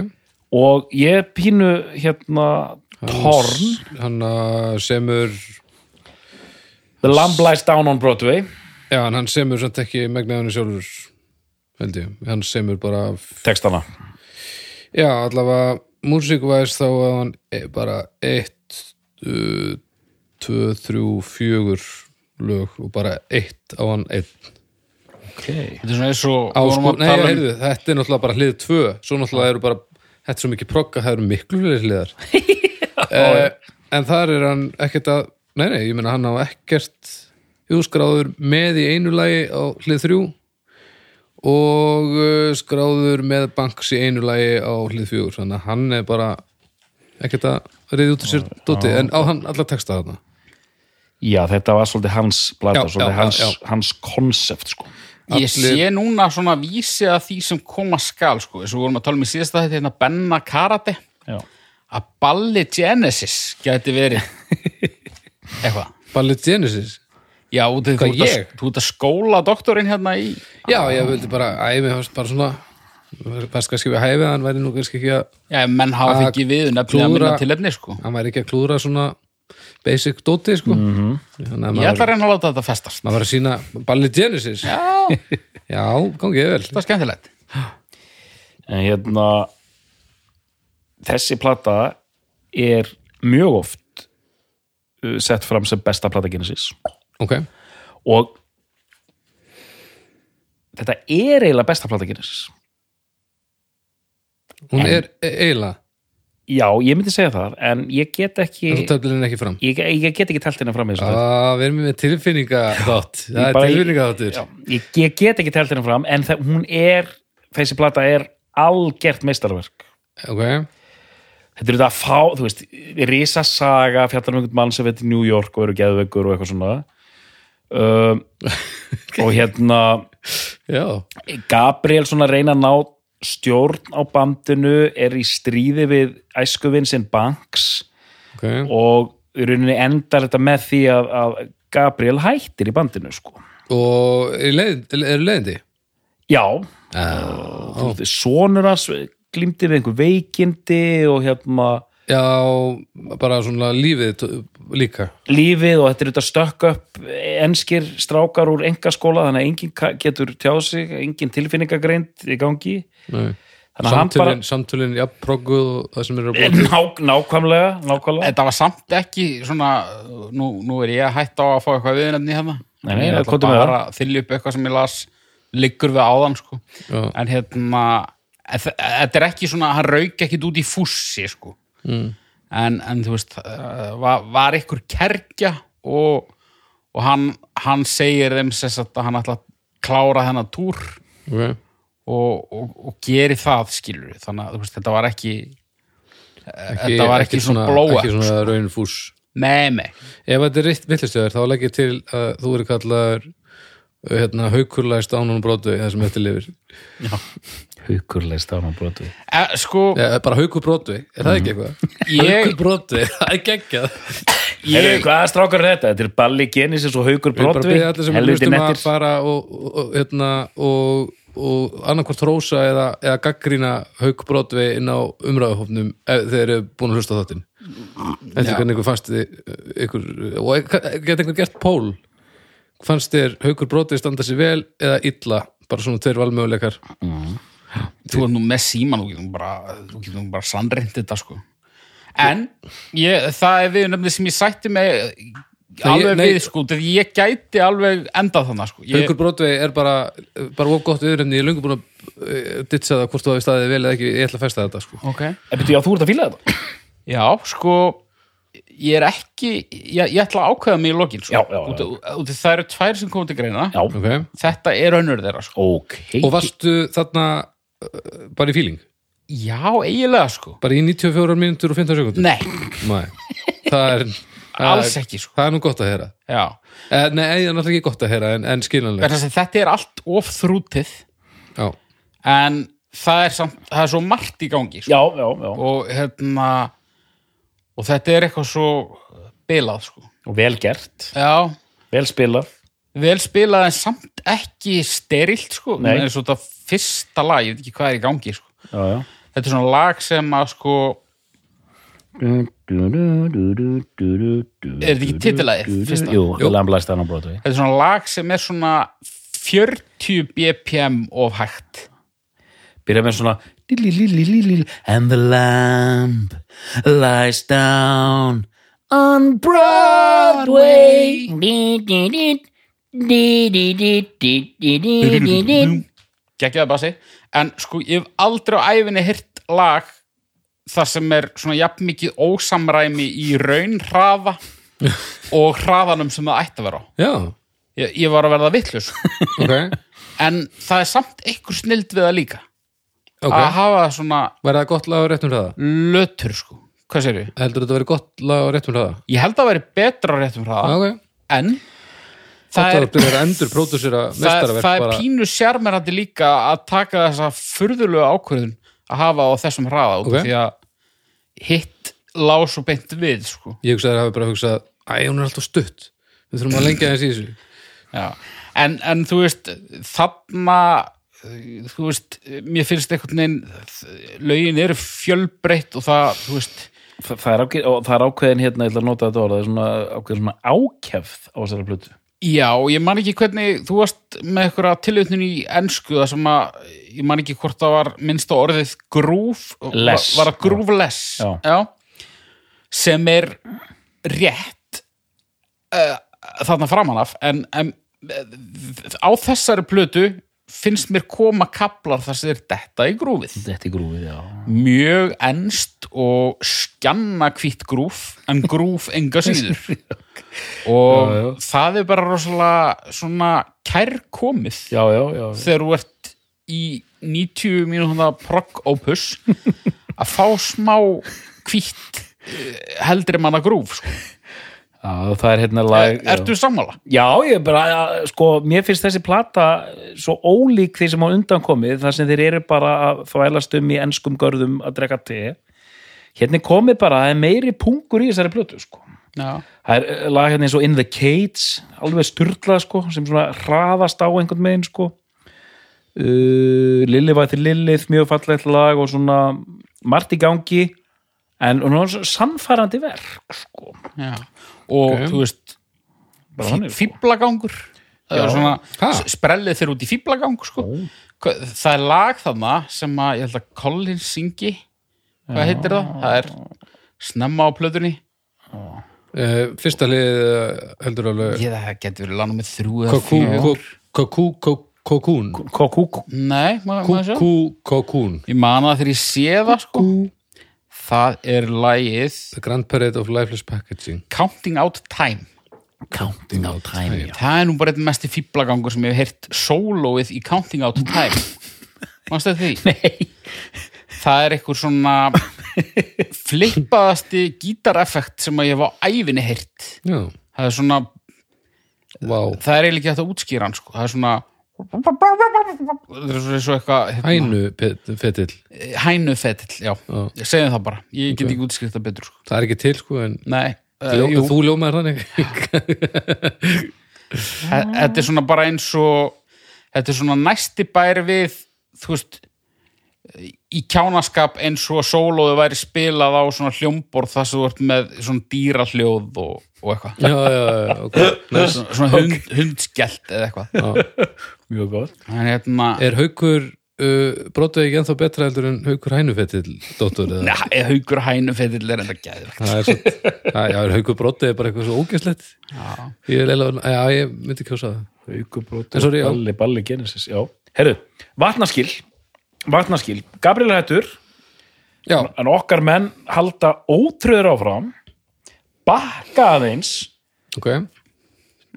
Og ég pínu hérna Torn, hann uh, semur The Lamb Lies Down on Broadway. Já, hann semur samt ekki megnaðinu sjálfur held ég, hann semur bara textana. Já, allavega músikvæðis þá að hann er bara eitt tvö, þrjú, fjögur lög og bara eitt á hann einn. Okay. Þetta er svona eins og á við vorum að nei, um- heyrðu, þetta er náttúrulega bara hlið tvö. Svo náttúrulega eru bara, þetta er svo mikið progga það eru miklu hliðar <laughs> uh, en þar er hann ekkert að nei, nei, ég meina hann á ekkert hjóskráður með í einu lagi á hlið þrjú og uh, skráður með banks í einu lagi á hlið fjögur. Þannig að hann er bara ekkert að reyði út úr sér dóti, en á hann alla texta þarna? Já þetta var svolítið hans plata, Já, svolítið já, hans, já. hans konsept sko. Ég allir- sé núna svona vísi að því sem koma skal sko, eins og við vorum að tala um í síðasta þetta hérna Benna Karate. Já. Að Balli Genesis gæti verið <laughs> eitthvað. Ballet Genesis? Já, þú ert að- skóla doktorinn hérna í já, ég vildi bara, æmi bara svona best kannski við hæfið, hann væri nú kannski ekki að Já, menn hafa fengið við nefnilega klúðra- minna til efni sko. hann væri ekki að klúðra svona basic dóti sko. Mm -hmm. þannig að Ég ætla að maður, reyna að láta þetta festast. maður var að sína Ballet Genesis. Já, <laughs> Já, gangið vel. Það er skemmtilegt. En hérna þessi plata er mjög oft uh, sett fram sem besta plata Genesis. Ok, og þetta er eiginlega besta plata Genesis. Hún er e- eiginlega. Já, ég myndi segja það en ég get ekki en ég, ég get ekki telt henni fram að við erum með tilfinninga þátt er Já, ég, ég get ekki telt henni fram en það, hún er, þessi plata er algert meistarverk. Ok, þetta er þetta að fá, þú veist Risa Saga, fjallar um einhvern mann sem veit í New York og eru geðveikur og eitthvað svona. Um, <laughs> og hérna já, Gabriel svona reyna að ná stjórn á bandinu er í stríði við æskuvinn sinn Banks ok. og í rauninni endar þetta með því að, að Gabriel hættir í bandinu sko. og er leið, er leiðindi? Já, já, sonur hans glýmdi við einhver veikindi og hérna já, bara svona lífið líka lífið og þetta er þetta stökk upp enskir strákar úr engaskóla þannig að enginn getur tjáð sig engin tilfinningagreind í gangi Nei. þannig að hann bara samtölin, samtölin, já, progguð og það sem er að búa ná, nákvæmlega, nákvæmlega Þetta var samt ekki svona, nú, nú er ég að hætta á að fá eitthvað viðnefni hérna. Nei, nei, það með bara að þylja upp eitthvað sem ég las liggur við áðan, sko. Já. En hérna, þetta er ekki svona, hann rauk ekkit út í fússi, sko. Mm. En, en þú veist, uh, var, var ykkur kerkja og, og hann, hann segir þeim sess að hann ætla að klára þennan túr okay. og, og, og geri það, skilur Þannig að veist, þetta var ekki, ekki, þetta var ekki, svona blóa. ekki svona raun fús Nei, nei. ef þetta er vitlistöður þá legg ég til að þú eru kallaður hérna, haukurlæst ánum brotu það sem eftir lifir haukurleist á hann brotu Eh, sko, ja, bara haukur brotu, er það ekki eitthvað? Ég- haukur brotu, <laughs> það er geggjað. Heyrðu, hvaða strákar þetta? Þetta er Balli Genesis og Haukur Við bara Brotvik byrja allir sem helviti hlustum að nettir. fara og, og, og, hérna, og, og annarkvort rósa eða, eða gaggrína haug brotvei inn á umræðahofnum ef þeir eru búin að hlusta á þáttinn. Þetta er hvernig ykkur fannst þið ykkur, og geta einhver gert pól fannst þér haugur brotvei standa sér vel eða illa? Bara svona tveir valmöguleikar þú er nú með síman þú getum bara, þú getum bara sannreint þetta sko en ég, það er við nefnir sem ég sætti mig alveg nei- við sko þegar ég gæti alveg endað þannig sko ég, haugur brotvei er bara bara of gott viðrefni, ég er löngu búin að uh, ditsa það hvort þú hafi staðið vel eða ekki, ég ætla að festa þetta sko. ok En betur, já, þú ert að fíla þetta? já sko ég er ekki, ég, ég ætla að ákveða mig í lokin sko. Já, já, já. Út, út, það eru tvær sem komið til greina Já, okay. þetta er önnur þeirra sko ok og varstu þarna bara í fíling já, eiginlega sko. Bara í 94 mínútur og 15 sekundur nei, Nei, það er <laughs> það alls ekki sko. Það er nú gott að heyra. Já, eh, Nei, það er náttúrulega ekki gott að heyra en, en skiljanlega þetta er allt of þrútið. Já, en það er, samt, það er svo margt í gangi sko. Já, já, já. Og hérna og þetta er eitthvað svo bilað sko. Og vel gert, já, vel spilað. Vel spilað en samt ekki sterilt sko. Nei. en svo þetta fyrsta lag, ég veit ekki hvað er í gangi sko. Já, já þetta er svona lag sem að sko Er þetta ekki fyrsta? Jú, jú. lamblæst hann á Broadway þetta er svona lag sem er svona 40 bpm of hægt Byrja með svona "Lilililililil, And the lamb lies down on Broadway geggjaði bassi. En sko ég hef aldrei á æfinni hirt lag þar sem er svona jafn mikið ósamræmi í raunhraða <laughs> og hraðanum sem það ætti að vera á. Já, ég, ég var að verða vittlus <laughs> ok, en það er samt einhver snild við það líka. Ok. Að hafa svona það gott lag á réttum hraða? lötur sko. Hvað sér við? Heldur þetta verið gott lag á réttum hraða? Ég held að veri betra á réttum hraða Ok, en það það er er, byrjað að endur pródúsera það, mestarverk það er pínu sjarmerandi líka að taka þessa furðulegu ákvörðun að hafa á þessum hraða út Ok. af því að hitt lá svo beint við sko. Ég hugsaði að hafi bara hugsað Æ, hún er alltaf stutt. Við þurfum að lengja þess í þessu. En, en þú veist þarna þú veist, mér finnst einhvern veginn lögin eru fjölbreytt og það, þú veist Þa, það, er ákveð, og það er ákveðin hérna, ég ætla að nota þetta orð það er svona ákveðin svona ákefð á þessari plötu Já, ég man ekki hvernig þú varst með einhverja tilvitnun í ensku það sem að, ég man ekki hvort það var minnst á orðið grúf Less. var, að grúf less Já. sem er rétt uh, þarna framan af en, en uh, á þessari plötu finnst mér koma kaplar þar sem er detta í grúfið. Þetta er grúfið, já. Mjög enst og skjanna hvitt grúf en grúf enga síður. <laughs> Og Já, já. það er bara rosalega svona kærkomið Já, þegar þú ert í 90 mínúna progg opus <laughs> að fá smá hvitt heldri manna grúf sko. Já það er hérna lag já. ertu sammála? Já, ég bara, ja, sko, mér finnst þessi plata svo ólík því sem á undan komið, þar sem þeir eru bara að þvælast um í enskum görðum að drekka te. Hérna er komið bara, það er meiri pungur í þessari plötu, sko. Já. Það er eh, lag hérna eins og In the Cage, alveg sturlað, sko, sem svona hraðast á einhvern megin, sko. Uh, Lilli var til Lillið, mjög fallegt lag og svona margt í gangi, en og náttúrulega sannfærandi verk, sko. Já. og Ok. þú veist sko. fýblagangur það Já. er svona Ha? s- sprellið þeir út í fýblagang sko. Það er lag þarna sem að ég held að Collins syngi hvað heitir það? það er snemma á plötunni Uh, fyrsta lið uh, heldur alveg ég það getur verið lag með þrjú eða kokú, kokún Kokúk nei, maður Kokú, kokún ég man það þegar ég sé það sko það er lagið The Grand Parade of Lifeless Packaging. Counting Out Time. Counting out time já. það er nú bara einn mesti fýblagangur sem ég hef heyrt sólóið í Counting Out Time. <laughs> Mannstu því? Nei. Það er eitthvað svona flippaðasti gítareffekt sem að ég hef á æfinni heyrt. Já, það er svona, vá. það er eiginlega ekki hægt að útskýra hann sko. það er svona svona svo eitthvað hérna, Hænu pet- fetill. Hænufetill, já, Já. ég segi það bara. Ég get ekki útskýrt það betur sko. Það er ekki til sko en nei, uh, Ljó, jú, þú ljómaður þannig. <laughs> Þe- þetta er svona bara eins og þetta er svona næsti bæri við þú veist í kjánaskap eins og sólóðu væri spilað á svona hljómborð þar sem þú ert með svona dýrahljóð og, og eitthvað. Já, já, já, ok. <laughs> Nice. svona, svona hund, hundskellt eða eitthvað. Mjög gott. En hérna Er haukur uh, brotuð ekki ennþá betra heldur en haukur hænufetill dóttur eða? ja, haugur hænufetill er enda er svo, já, haukur brotuð er bara eitthvað svo ógæslegt já. Ég er ég myndi kjósa það. Sorry, já. Balli, balli, Genesis, já. Herru, vatnaskil Vatnaskil, Gabriel Hættur. Já, en okkar menn halda ótröður áfram bakka aðeins ok,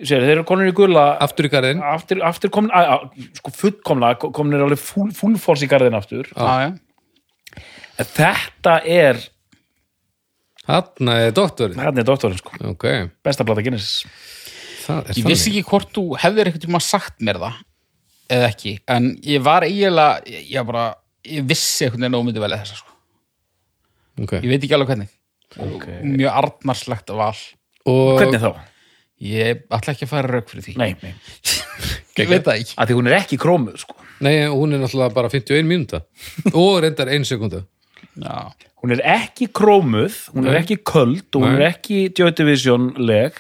Sér, þeir eru konur í gulla aftur í garðin aftur, aftur komin að, að, sko fullkomlega komin er alveg full, fullfors í garðin aftur. En þetta er Hanna er doktorinn. Hérna er doktorinn sko, Ok, besta það er ég vissi ekki hvort þú hefðir eitthvað tíma sagt mér það eða ekki, en ég var eiginlega ég, bara, ég vissi einhvern veginn ómyndi velja þessa sko. Ok, ég veit ekki alveg hvernig, okay. mjög arnarslegt val. Og hvernig þá? Ég ætla ekki að fara rauk fyrir því. Nei, nei, <laughs> ég veit það ekki. Að því hún er ekki krómuð sko. Nei, hún er náttúrulega bara 51 mínúta. Og reyndar 1 sekúnda já, hún er ekki krómuð hún er ekki köld og hún er ekki Joy Division leg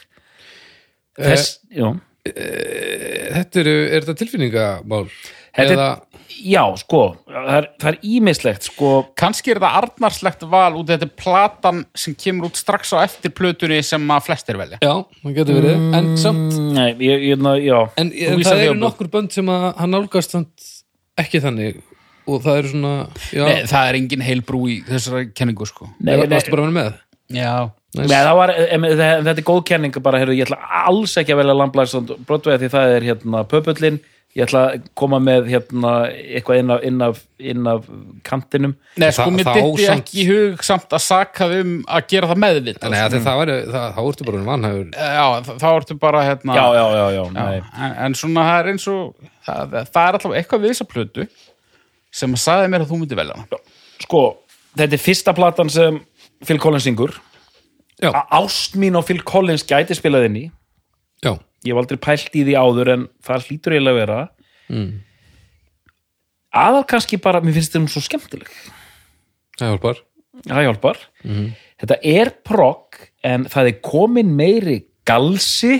þess, já Þetta eru, er þetta tilfinningamál? Þetta er- Já, sko, það er, það ímislegt sko, kannski er það arnarslegt val út af þetta platan sem kemur út strax á eftir plötunni sem að flestir velja. Já, það getur verið En samt, Nei, ég, ég, já en, en það eru nokkur bönd sem að hann nálgast samt ekki þannig og það eru svona já, Nei, það er engin heil brú í þessari kenningu sko. Nei, eða nei, varstu bara að vera með? Já. Nei, það var, það- þetta er góð kenning bara, heyrðu, ég ætla alls ekki að velja Lamblæsson Broadway því það er hérna pöpullin ég ætla að koma með hérna eitthvað inn af, inn af, inn af kantinum. Nei, sko, Það- mér það dytti ekki í hug samt að saka um að gera það meðvitt Nei, það, það var, það, þá ertu bara vanhæfur. Já, þa- þá ertu bara hérna Já, já, já, já, nei. en, en svona það er eins og það, það er alltaf eitthvað við þessa plötu sem að sagði mér að þú myndi velja hana. Sko, þetta er fyrsta platan sem Phil Collins syngur. Já, Ást mín og Phil Collins gæti spilað inn í. Já, ég hef aldrei pælt í því áður en það hlýtur eiginlega að vera. Mm. aðal kannski bara, mér finnst þetta svo skemmtileg. Það hjálpar. Það hjálpar. Þetta er progg en það er komin meiri galsi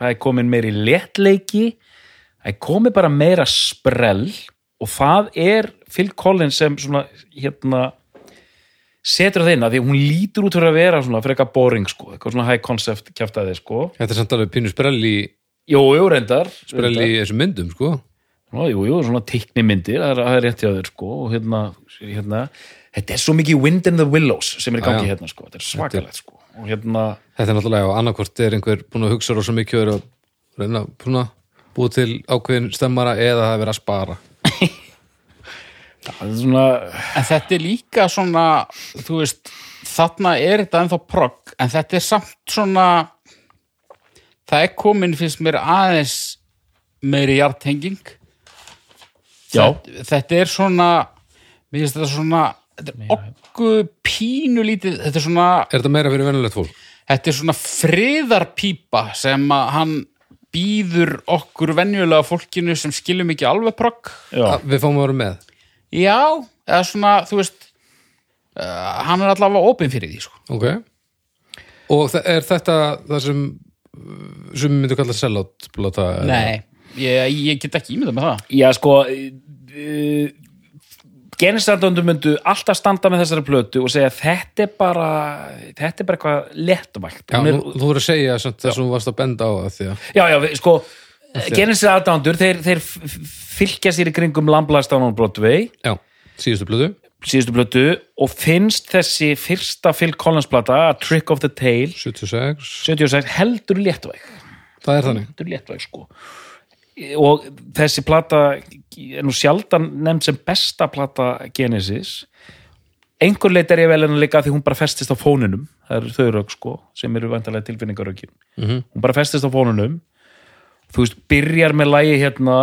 það er komin meiri léttleiki það er komin bara meira sprell og það er Phil Collins sem svona hérna setur það inn að því hún lítur út fyrir að vera svona fyrir eitthvað boring sko, eitthvað svona high concept kjaftaði sko, Þetta er samt alveg pínu sprell í, jú, jú, reyndar sprell í þessum myndum, sko. Ná, jú, jú, svona teiknimyndir, það er, það er rétt hjá þér sko, og hérna, hérna. Þetta er svo mikið Wind in the Willows sem er í gangi já. hérna, sko, þetta er svakalegt sko, og hérna, Þetta er náttúrulega á annarkvort er einhver búin að hugsa rosa mikið og er að reyna búin að búið til ákveðin stemmara eða það er verið að spara <laughs> það er svona En þetta er líka svona þú veist, þarna er þetta ennþá progg, en þetta er samt svona það er komin finnst mér aðeins meiri hjartenging Já. þetta, þetta er svona mér finnst þetta svona þetta er okku pínu lítið þetta er svona, Er þetta meira fyrir venulegt fólk? þetta er svona friðarpípa sem að hann býður okkur venjulega fólkinu sem skiljum ekki alveg progg já, Við fáum að vera með já, eða svona, þú veist uh, hann er allavega opinn fyrir því sko. Ok. Og er þetta það sem sem við myndum kalla sellout blóta Nei, ég, ég get ekki ímyndað með það. Já, sko uh, Genesis-aðdöndur myndu alltaf standa með þessari plötu og segja þetta er bara þetta er bara eitthvað léttvægt Já, er, nú, þú voru að segja samt þess að þú varst að benda á það því að já, já, við- sko Genesis-aðdöndur, þeir, þeir fylgja sér í kringum Lamblastán og Broadway. Já, síðustu blödu síðustu plötu. Og finnst þessi fyrsta Phil Collins plata A Trick of the Tail 76, 76 heldur léttvæg. Það er þannig. Heldur léttvæg sko. Og þessi plata er nú sjaldan nefnd sem besta plata Genesis. Einhver leit er ég vel en að líka því hún bara festist á fónunum það eru þau rauk sko sem eru vantarlega tilfinningarökin. Mhm. hún bara festist á fónunum þú veist, byrjar með lægi hérna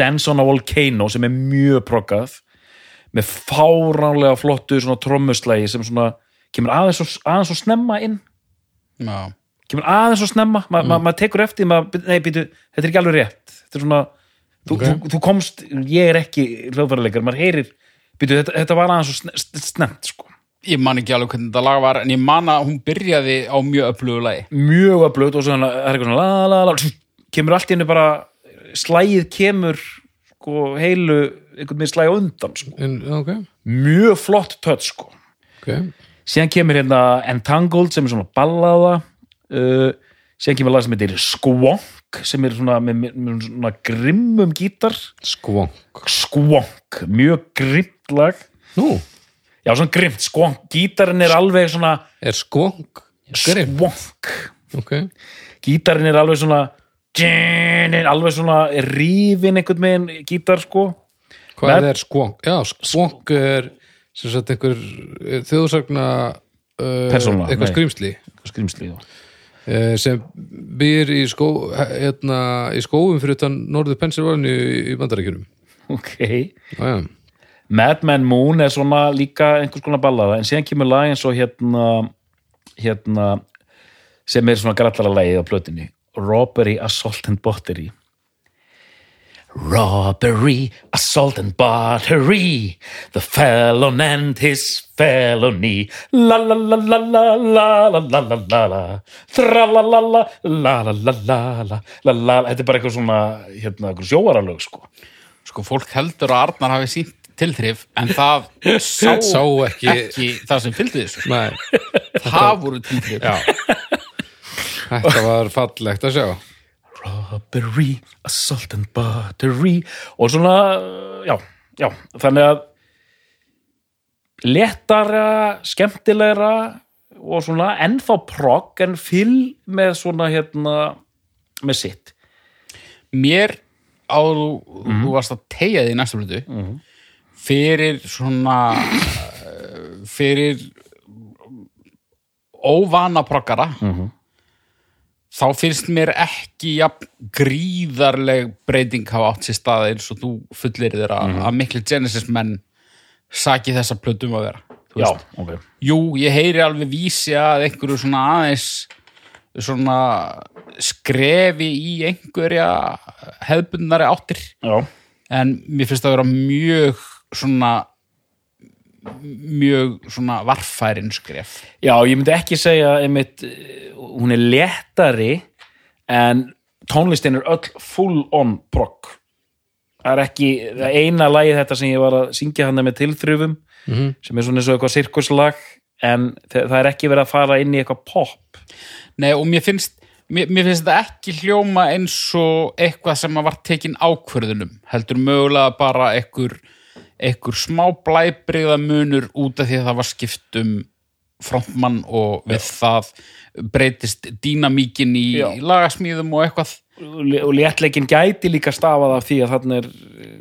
Dance on a Volcano sem er mjög proggað með fáránlega flottu svona trommuslægi sem svona kemur aðeins svo, aðeins svo snemma inn Já. kemur aðeins svo snemma Ma, ma, maður tekur eftir, maður, nei býtu þetta er ekki alveg rétt þetta er svona, þú, Ok. þú, þú komst ég er ekki hljóðfæraleikar, maður heyrir býtu, þetta, þetta var aðeins svo sne- sne- snemt sko. Ég man ekki alveg hvernig þetta lag var en ég man að hún byrjaði á mjög öflugu lagi mjög blöð og svona, það er eitthvað svona la, la, la, kemur allt í henni bara slægið kemur sko, heilu, einhvern veginn slægi á undan sko. en, ok, mjög flott tött sko. Ok. Síðan kemur hérna Entangled sem er svona ballaða uh, síðan kemur lag sem heitir Squonk sem er svona með, með, svona grimmum gítar. Skvonk Squonk, mjög grimmt lag. Nú, já svona grimmt, Squonk, gítarinn er alveg svona er skvonk grimm, Squonk. Ok. Gítarinn er alveg svona alveg svona rífin einhvern veginn gítar sko. Hvað Með- er skvonk? Já, skvonk er sem sagt einhver þjóðsagna uh, Persóna, eitthvað nei. skrýmsli skrimsli já. uh, sem býr í, skó, hérna, í skóum fyrir utan norður Pennsylvania í, bandarækjunum ok. Já, já, Mad Men Moon er svona líka einhvers konar ballaða en síðan kemur lag eins og hérna hérna sem er svona grætlara lagið á plötinni Robbery, Assault and Battery Robbery, Assault and Battery The felon and his felony La la la la la la la la la la la Tra la la la la la la la la la la Þetta er bara eitthvað svona hérna, eitthvað sjóaralög sko Sko, fólk heldur að Arnar hafi sínt tilþrif en það sá, Sá ekki- það sem fylgdi þessu Nei, Það voru tilþrif já Þetta var fallegt að sjá. Robbery, Assault and Battery og svona, já, já þannig að léttara, skemmtilegra og svona ennþá progg en fyll með svona hérna með sitt. Mér á þú, þú varst að tegja því í næstu hlutu fyrir svona eh, fyrir óvana proggara þá finnst mér ekki jafn gríðarleg breyting hafa átt sér staða eins og þú fullir þér að, að miklu Genesis menn saki þessa plötum að vera já, veist, ok. Jú, ég heyri alveg vísi að einhverju svona aðeins svona skrefi í einhverja hefðbundnari áttir. Já, en mér finnst það að vera mjög svona mjög svona varfærin skref. Já, ég myndi ekki segja einmitt, eh, hún er léttari en tónlistin er öll full on progg það er ekki það eina lagi þetta sem ég var að syngja hann með tilþrifum Mhm. sem er svona eins og eitthvað sirkuslag en þa- það er ekki verið að fara inn í eitthvað pop. Nei, og mér finnst mér, mér finnst þetta ekki hljóma eins og eitthvað sem að var tekin ákvörðunum heldur mögulega bara einhver, einhver smá blæbriða munur út af því að það var skipt um frontmann og við það breytist dýnamíkin í Já. lagasmíðum og eitthvað og léttleikin gæti líka stafað af því að þarna er eh,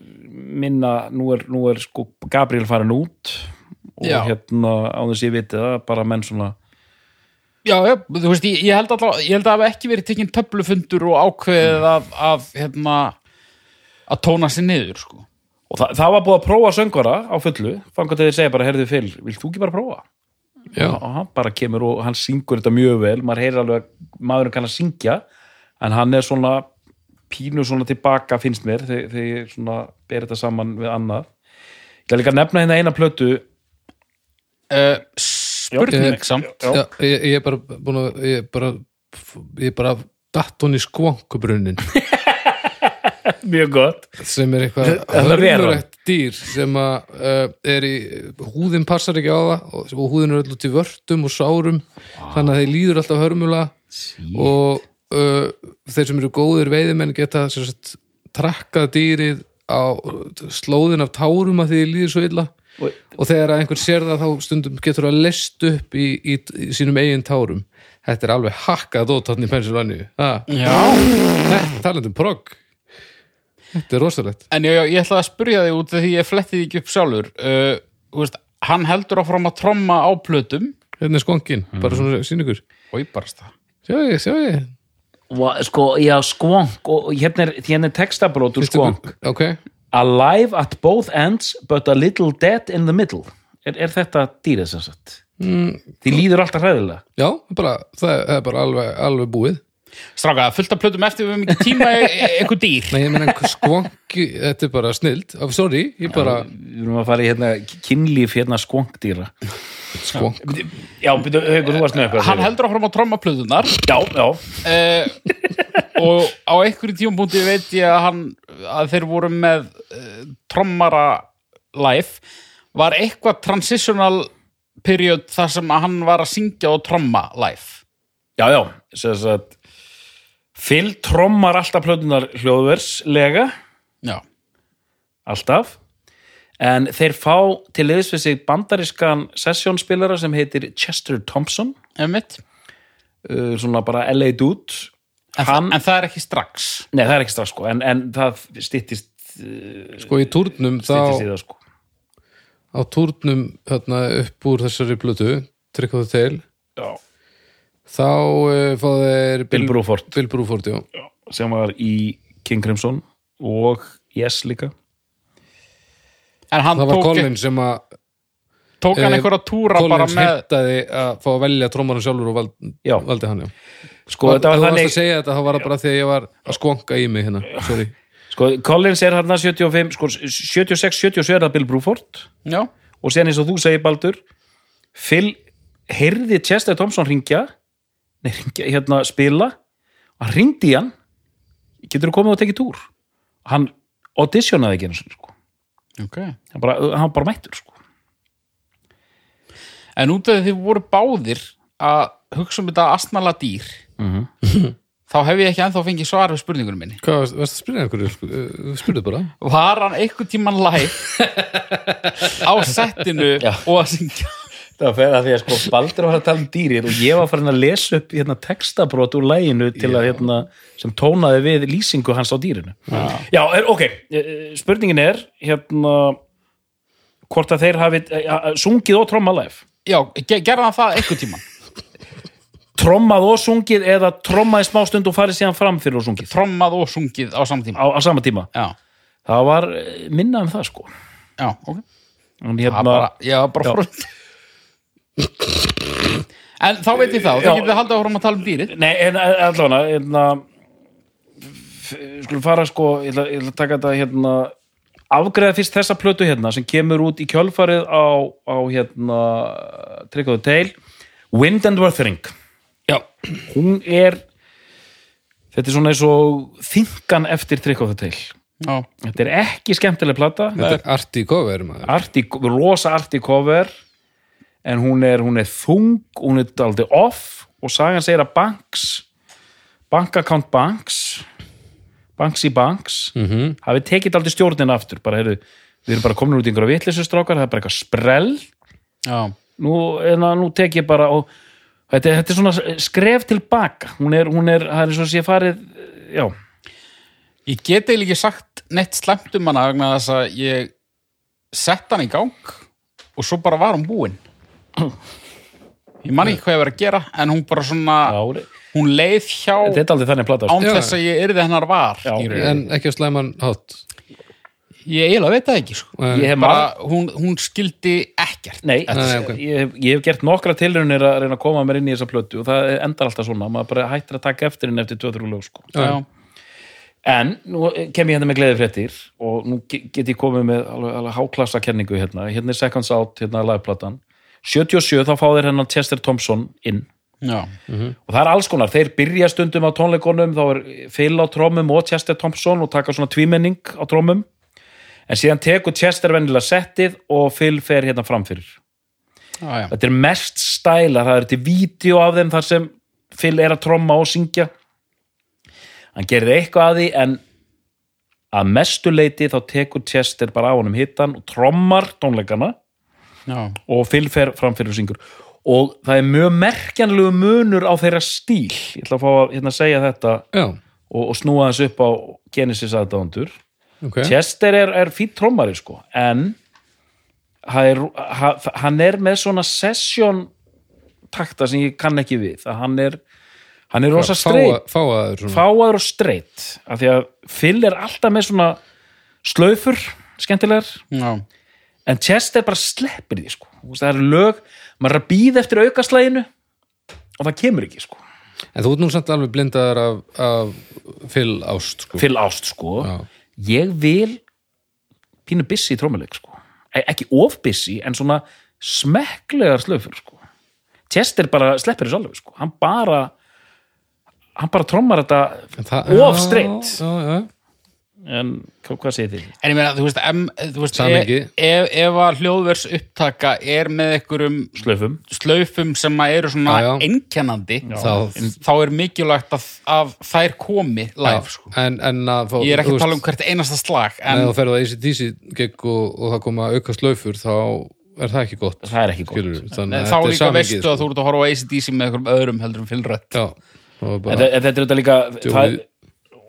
minna, nú er, nú er sko Gabriel farin út og Já. hérna á þess ég viti það bara menn svona Já, já, þú veist, ég, ég held að ég held að það hafi ekki verið tekin töflufundur og ákveðið að, að hérna að tóna sér niður, sko og það, það var búið að prófa söngvara á fullu. Fangur til þið segja bara, heyrðu fyll, vilt þú ekki bara prófa? Já, og hann bara kemur og hann syngur þetta mjög vel. Maður heyrir alveg að maðurinn kann að syngja en hann er svona pínu svona tilbaka finnst mér þegar, ég svona ber þetta saman við annað. Ég ætla líka að nefna hérna eina plötu. Uh, Spurning samt. Já. ég, ég er bara búin að ég er bara, ég bara datt hún í skvonkubrunnin <laughs> <laughs> mjög gott. Sem er eitthvað hörmulegt dýr sem að uh, er í, húðin passar ekki á það og, og húðin er alltaf til vörtum og sárum þannig að þeir líður alltaf hörmulega og uh, þeir sem eru góðir veiðimenn geta sagt, trakkað dýrið á slóðin af tárum að því þeir líður svo illa. Og- og þegar að einhver sér það þá stundum getur það lest upp í, í, í sínum eigin tárum. Þetta er alveg hakkað dót hann í Pennsylvania ah, talandum progg þetta er rosalegt. En ég, ég ætla að spyrja þig út af því ég fletti því ekki upp sjálfur. Uh, þú veist, hann heldur áfram að tromma á plötum. Hérna er skongin, bara svona síningur og ég barast það sjá ég, sjá ég. Sko, já, skvonk og hérna er, hérna er textabrót úr skvonk. ok, alive at both ends but a little dead in the middle. Er, er þetta dýrið sem sagt? Mm. því líður alltaf hræðilega. Já, bara, það er bara alveg, alveg búið Stráka, fullt af plötum eftir við höfum ekki tíma <laughs> eitthvað dýr. Nei, ég meina skvangi, þetta er bara snild. Oh, sorry, ég bara við erum að fara í hérna kynlíf hérna skvonkdýra. Skvang, já, byrju, haukur, þú varst með eitthvað Hann heldur áfram að tromma plötunar já, já, uh, og á einhverju tímapunkti veit ég að hann að þeir voru með uh, trommara live. Var eitthvað transitional period þar sem að hann var að syngja og tromma live? Já, já sem sagt Phil trommar alltaf plötunar hljóðverslega. Já, alltaf. En þeir fá til liðs við sig bandarískan sessjónspilara sem heitir Chester Thompson. Einmitt. Uh, svona bara LA dude. En, hann, en það er ekki strax. Nei það er ekki strax sko. En, en það styttist sko í túrnum styttist í þá, það sko. á túrnum þarna upp úr þessari blötu tryggðuðu til. Já, þá uh, fá þeir Bill Bruford. Bill Bruford, já. Sem var í King Crimson og Yes líka. En hann það var tók, Colin sem að tók hann eh, einhverja túra bara Collins með heimtaði að fá að velja trómaran sjálfur og vald, Já. valdi hann, já. Sko þetta Þú var varst að þannig segja þetta, þá var það bara því að ég var að skvanka í mig hérna, sorry. Sko Collins er hann 75 sko 76-77 er það Bill Bruford. Já, og sen eins og þú segir Baldur Phil heyrði Chester Thompson ringja nei, hérna spila og hann ringdi í hann getur þú komið og tekið túr hann auditionaði ekki einu sinni, sko. ok hann, bara, hann bara mættur sko. En út af því þið voru báðir að hugsa um þetta astnala dýr þá hef ég ekki ennþá fengið svar við spurningunum minni Hvað varst varstu að spyrja? Sko? Uh, Spurðu bara Var hann einhvern tímann live <laughs> á settinu Já. og að syngja það var fyrir að því að sko Baldur var að tala um dýrir og ég var farin að lesa upp hérna, textabrót úr læginu til að hérna, sem tónaði við lýsingu hans á dýrinu. Já, er, ok, eh, spurningin er hérna hvort að þeir hafi uh, sungið og tromma live? Já, ge gerði hann það einhvern tímann? Trommað og sungið eða trommaði smá stund og farið síðan fram fyrir og sungið? Trommað og sungið á saman tíma. Á, á sama tíma. Já, það var eh, minna um það sko. Já, ok. En Það hérna, bara, Já, bara Já. En þá veit ég þá, Já. þið getið haldið áfram að tala um dýrið. Nei, en allavega hérna skulum fara sko ég ætla, ég ætla að taka þetta hérna afgreða fyrst þessa plötu hérna sem kemur út í kjölfarið á, á hérna Trick of the Tail Wind and Wuthering Já, hún er þetta er svona eins og þingan eftir Trick of the Tail. Já, þetta er ekki skemmtileg plata Þetta er arti cover maður. Arti, rosa arti cover en hún er, hún er þung hún er aldrei off og sagan segir að banks bank account banks banks í banks Mhm. hafi tekið aldrei stjórnina aftur. Bara, heyrðu, við erum bara komin út í einhverja vitleysustrákar það er bara eitthvað sprell. Nú, eða, nú tek ég bara og þetta, þetta er svona skref tilbaka hún er, hún er, það er eins og sé farið já, Ég get eiginlega ekki sagt neitt slæmt um hana vegna þess að ég sett hann í gang og svo bara var hún búin Ég man ekki hvað ég var að gera en hún bara svona, já hún leið hjá þetta er aldrei þannig plata sko. án þess að ég yrði hennar var Já. í rauninni. En ekki á slæman hátt Ég eiginlega veit það ekki sko. Nei. ég hef bara, bara hún, hún skildi ekkert Nei, Nei, ok. ég, hef, ég hef gert nokkra tilraunir að reyna að koma mér inn í þessa plötu og það endar alltaf svona, maður bara hættir að taka eftir henni eftir 2-3 lög sko. Já. En nú kem ég hérna með gleði fréttir og nú ge- get ég komið með alveg, alveg háklassa kenningu hérna, hérna er Seconds Out, hérna er liveplatan 77 þá fá þeir hennan Chester Thompson inn. Já, og það er alls konar, þeir byrja stundum á tónleikunum, þá er Phil á trómum og Chester Thompson og taka svona tvímenning á trómum en síðan tekur Chester vennilega settið og Phil fer hérna framfyrir. Já. þetta er mest stæla, það er til vídeo af þeim þar sem Phil er að tromma og syngja. Hann gerir eitthvað að því en að mestu leiti þá tekur Chester bara á honum hittan og trommar tónleikana já. og Phil fer framfyrir og syngur. Og það er mjög merkjanlegu munur á þeirra stíl. Ég ætla að fá að hérna, segja þetta Já, og, og snúa þess upp á Genesis aðdándur ok. Chester er, er fýtt trommari sko en hann er, ha- hann er með svona session takta sem ég kann ekki við. Að hann er hann er rosa streit, Fáa- Fáaður fáaður og streit. Af því að Phil er alltaf með svona slaufur, skemmtilegar. Já. En Chester bara sleppir því sko. Það eru lög, maður er að býða eftir aukaslæginu og það kemur ekki sko. En þú ert nú samt alveg blindaður af, af Phil Ást sko. Phil Ást sko. Já. ég vil pínu bissi í trómuleik sko. E- ekki of bissi en svona smekklegar slöfur sko. Chester bara sleppir þessu alveg sko. Hann bara hann bara trommar þetta of Já, streitt Já, já, en hvað, segir þið? En ég meina, þú veist, em, þú veist Samhengi. ef, ef, að hljóðvers upptaka er með einhverjum Slöfum slaufum sem að eru svona einkennandi Þá- þá er mikilvægt að, að þær komi live, sko. En, en að Ég er ekki að tala um hvert einasta slag En ef þú ferð á ACDC gegg og, og það koma auka slaufur þá er það ekki gott það er ekki gott. Þannig að þá er líka samhengið, veistu að þú ert að horfa á ACDC með einhverjum öðrum heldur um en þetta er þetta líka það, og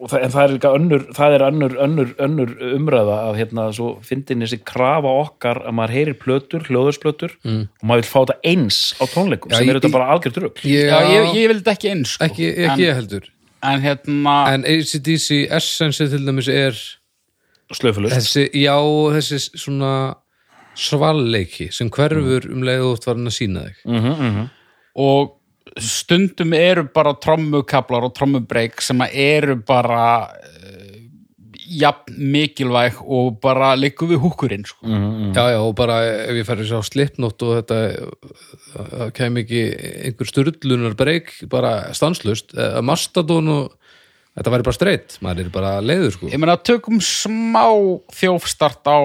það, en það er líka önnur það er önnur, önnur, önnur umræða að hérna svo fyndin þessi krafa okkar að maður heyrir plötur, hljóðursplötur Mm. og maður vil fá þetta eins á tónleikum Já, sem ég- er þetta bara algjört rugg ég, Já, ég, ég vil þetta ekki eins sko. ekki, ekki en, ég heldur. en hérna En ACDC essence til dæmis er slöfulust þessi, já, þessi svona svalleiki sem hverfur um leið og þú ert farin að sína þig. Mhm, og stundum eru bara trommukablar og trommubreik sem að eru bara uh, jafn mikilvæg og bara liggur við húkurinn sko. Mhm. Já, já, og bara ef ég færi sá slipnótt og þetta kem ekki einhver styrlunar breyk bara stanslust, að mastadón og þetta væri bara streitt, maður er bara leiður sko. ég meina tökum smá þjófstart á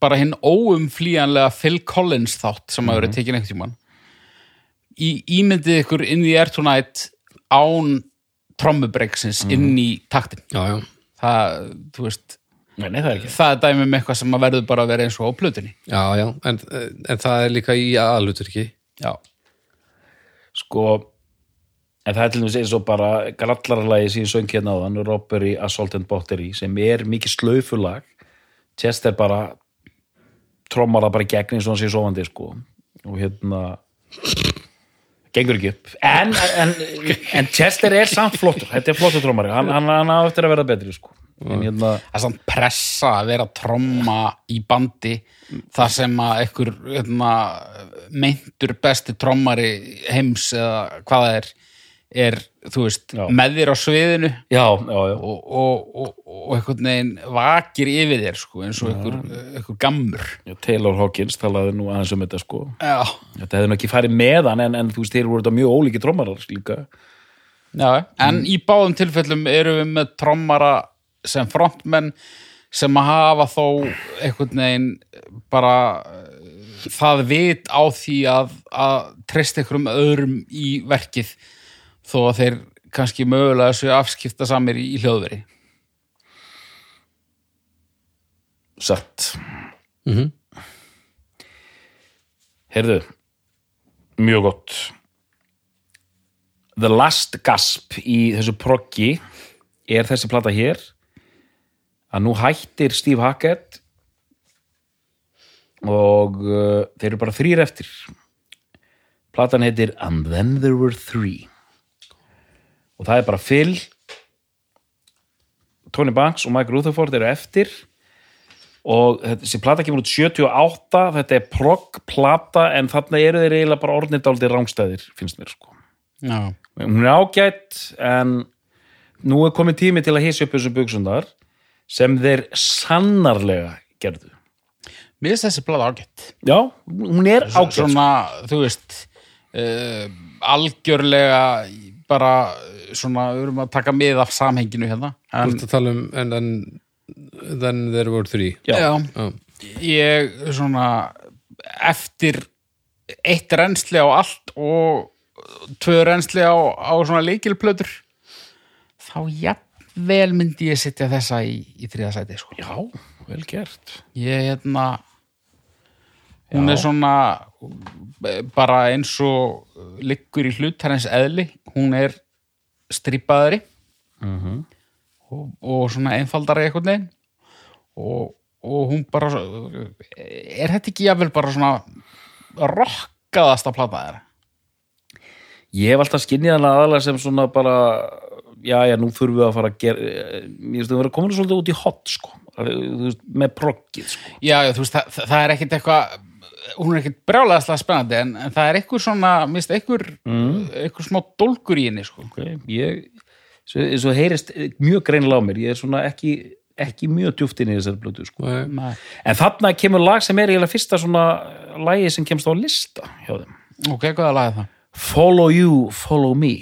bara hinn óumflýjanlega Phil Collins þátt sem að verið tekin einhvern tímann í ímyndið ykkur inn í Air Tonight án trommubreiksins inn í taktin. Já, já, það, þú veist nei, nei, það er ekki. það er dæmi um eitthvað sem að verður bara að vera eins og á plötunni. Já, já en, en það er líka í aðalutverki já, sko en það er til dæmis eins og bara grallaralagi sem ég söng hérna á þann Robbery, Assault and Battery sem er mikið slaufulag. Chester bara trommar það bara gegn eins og hann sé sofandi sko. Og hérna gengur ekki upp. En, en, en Chester er samt flottur. Þetta er flottur trommari, hann, hann, hann á eftir að vera betri sko. En hérna það er samt pressa að vera að tromma í bandi þar sem að einhver hérna, meintur besti trommari heims eða hvað það er er, þú veist, Já. með þér á sviðinu já, og, og, og, og einhvern veginn vakir yfir þér sko, eins og einhver, gammur. Já Taylor Hawkins talaði nú aðeins um þetta sko. Þetta hefði nú ekki farið með hann en, en þú veist, þeir voru þetta mjög ólíki trommarar líka. Já en í báðum tilfellum erum við með trommara sem frontmenn sem að hafa þó einhvern veginn bara eh, það vit á því að, að treysta einhverjum öðrum í verkið þó að þeir kannski mögulega séu afskipta samir í, hljóðveri. Satt. Mhm. heyrðu mjög gott. The Last Gasp í þessu proggi er þessi plata hér. Að nú hættir Steve Hackett og uh, þeir eru bara þrýr eftir. Platan heitir And Then There Were Three og það er bara Phil Tony Banks og Mike Rutherford eru eftir. Og þessi plata kemur út 78 þetta er progg plata en þarna eru þeir eiginlega bara ornindáldi rángstæðir finnst mér sko. Já, hún er ágætt en nú er komið tími til að hissa upp þessu buksundar sem þeir sannarlega gerðu. Mér finnst þessi blað ágætt já, hún er ágætt sko. svona, þú veist uh, algjörlega bara svona, við erum að taka mið af samhenginu hérna Þú en, ert að tala um and then, then there were three Já. Já. ég svona eftir eitt reynsli á allt og tvö reynsli á, á svona leikilplötur þá jafnvel myndi ég setja þessa í, í þriða sæti sko. Já, vel gert ég hérna hún Já. er svona bara eins og liggur í hlutarins eðli hún er strípaðari Mhm. og, og svona einfaldari einhvern veginn og, og hún bara er þetta ekki jafnvel bara svona rokkaðasta plata þeirra Ég hef alltaf skinnið hana aðalega sem svona bara já, já, nú þurfum við að fara að gera mér finnst að vera komin svolítið út í hot sko, veist, með proggið sko. já, já, þú veist, það, það er ekkit eitthvað hún er ekkit brjálæðislega spennandi en, en það er eitthvað svona, minnst eitthvað mm. eitthvað smá dólgur í henni sko. okay. ég, svo, svo heyrist mjög greinilega á mér, ég er svona ekki ekki mjög djúft inn í þessari blötu sko. En þarna kemur lag sem er fyrsta svona lagi sem kemst á lista hjá þeim ok, hvað er lagið það? Follow You, Follow Me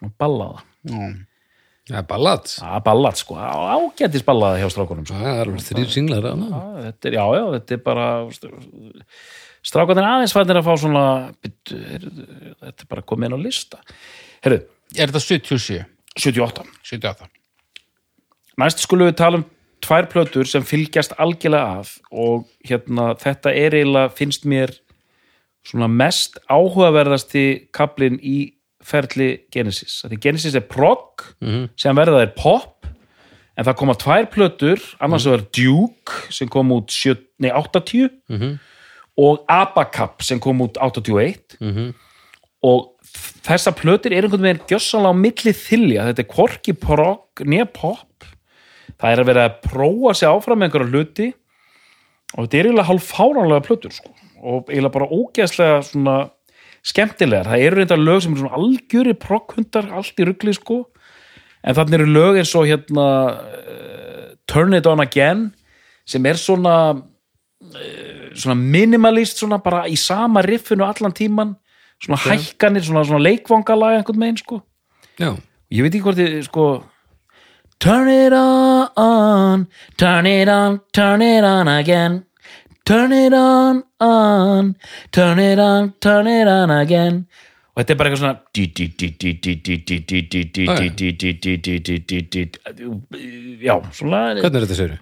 og ballaða, Mm. Það er ballad að ballað sko ágætis ballaða hjá strákunum sko. Það er alveg þrýr singlar þarna. Já, þetta já, já, þetta er bara strákunir aðeins fættir að fá svona byttu, þetta er bara komið inn á lista. Herru, er þetta 77? 78 78 Næst skulum við tala um tvær plötur sem fylgjast algjörlega af og hérna þetta er eiginlega finnst mér svona mest áhugaverðasti kaplinn í ferli Genesis. Því Genesis er prog sem verða er pop en það koma tvær plötur. Annars mm. var Duke sem kom út sjö, nei, 80 og Abacap sem kom út 81 og þessar plötur er einhvern veginn gjössanlega á milli þylja, þetta er hvorki prog nýja pop. Það er að vera að prófa sig áfram með einhverja hluti. Og þetta er eiginlega hálf fáránlega plötur sko. og eiginlega bara ógeðslega svona skemmtilegar, það eru reynda lög sem eru svona algjöri progghundar allt í rugli sko. En þannig eru lög eins og hérna uh, Turn It On Again sem er svona svona minimalist svona bara í sama riffinu allan tíman svona hækkanir, svona, svona leikvangalag einhvern megin sko Já. ég veit ekki hvort þið sko Turn it on Turn it on, turn it on again Turn it on, on Turn it on, turn it on again og þetta er bara eitthvað svona já, svona Hvernig er þetta séru?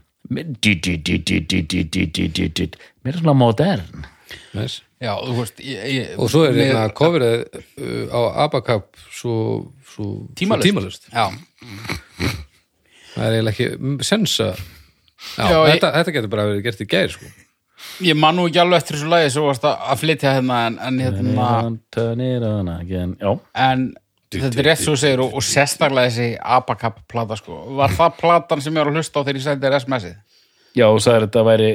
Mér er svona modern Nice. Já, þú veist ég, ég, Og svo er með- hérna coverið uh, á Abacap svo, svo tímalust. Það er eiginlega ekki mm, sensa Já, Já, ég- þetta, þetta getur bara verið gert í gær sko. ég man nú ekki alveg eftir þessu lagi svo varst að flytja hérna en, en hérna turn it on again já, en þetta er rétt svo segir og, og sérstaklega þessi Abacap plata sko. Var það platan sem ég var að hlusta á þegar ég sendi RS-messið já og sagði að þetta væri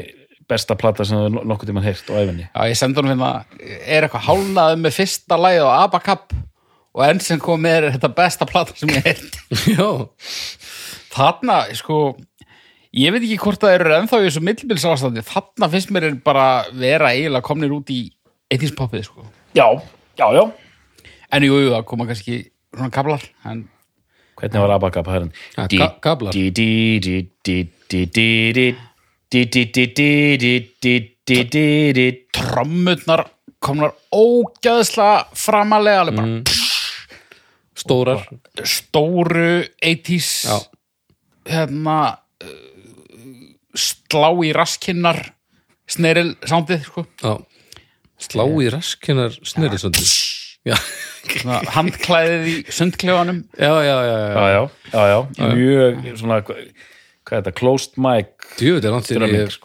besta plata sem það nokkuð tímann heyrt á æfinni Já, ég sendi honum hérna er eitthvað hálnaði með fyrsta lagið á Abacap og enn sem kom með er þetta besta plata sem ég heilt <laughs> Já, þarna, sko ég veit ekki hvort það eru ennþá í þessu millbilsástandi, þarna finnst mér er bara vera eiginlega komnir út í eittíspoppið, sko. Já, já, já en jú, það koma kannski svona kablar en hvernig var hærin Ja, ka- kablar. trommurnar komnar ógæðslega framalega alveg bara stórar stóru 80s Já. hérna uh, slá í raskinnar sneril sándið sko. Slá í svolítið Já, Svona handklæðið í sundklefanum já, já, já, já. já, já, já, já, mjög svona, hvað er þetta, closed mic. Er ég hef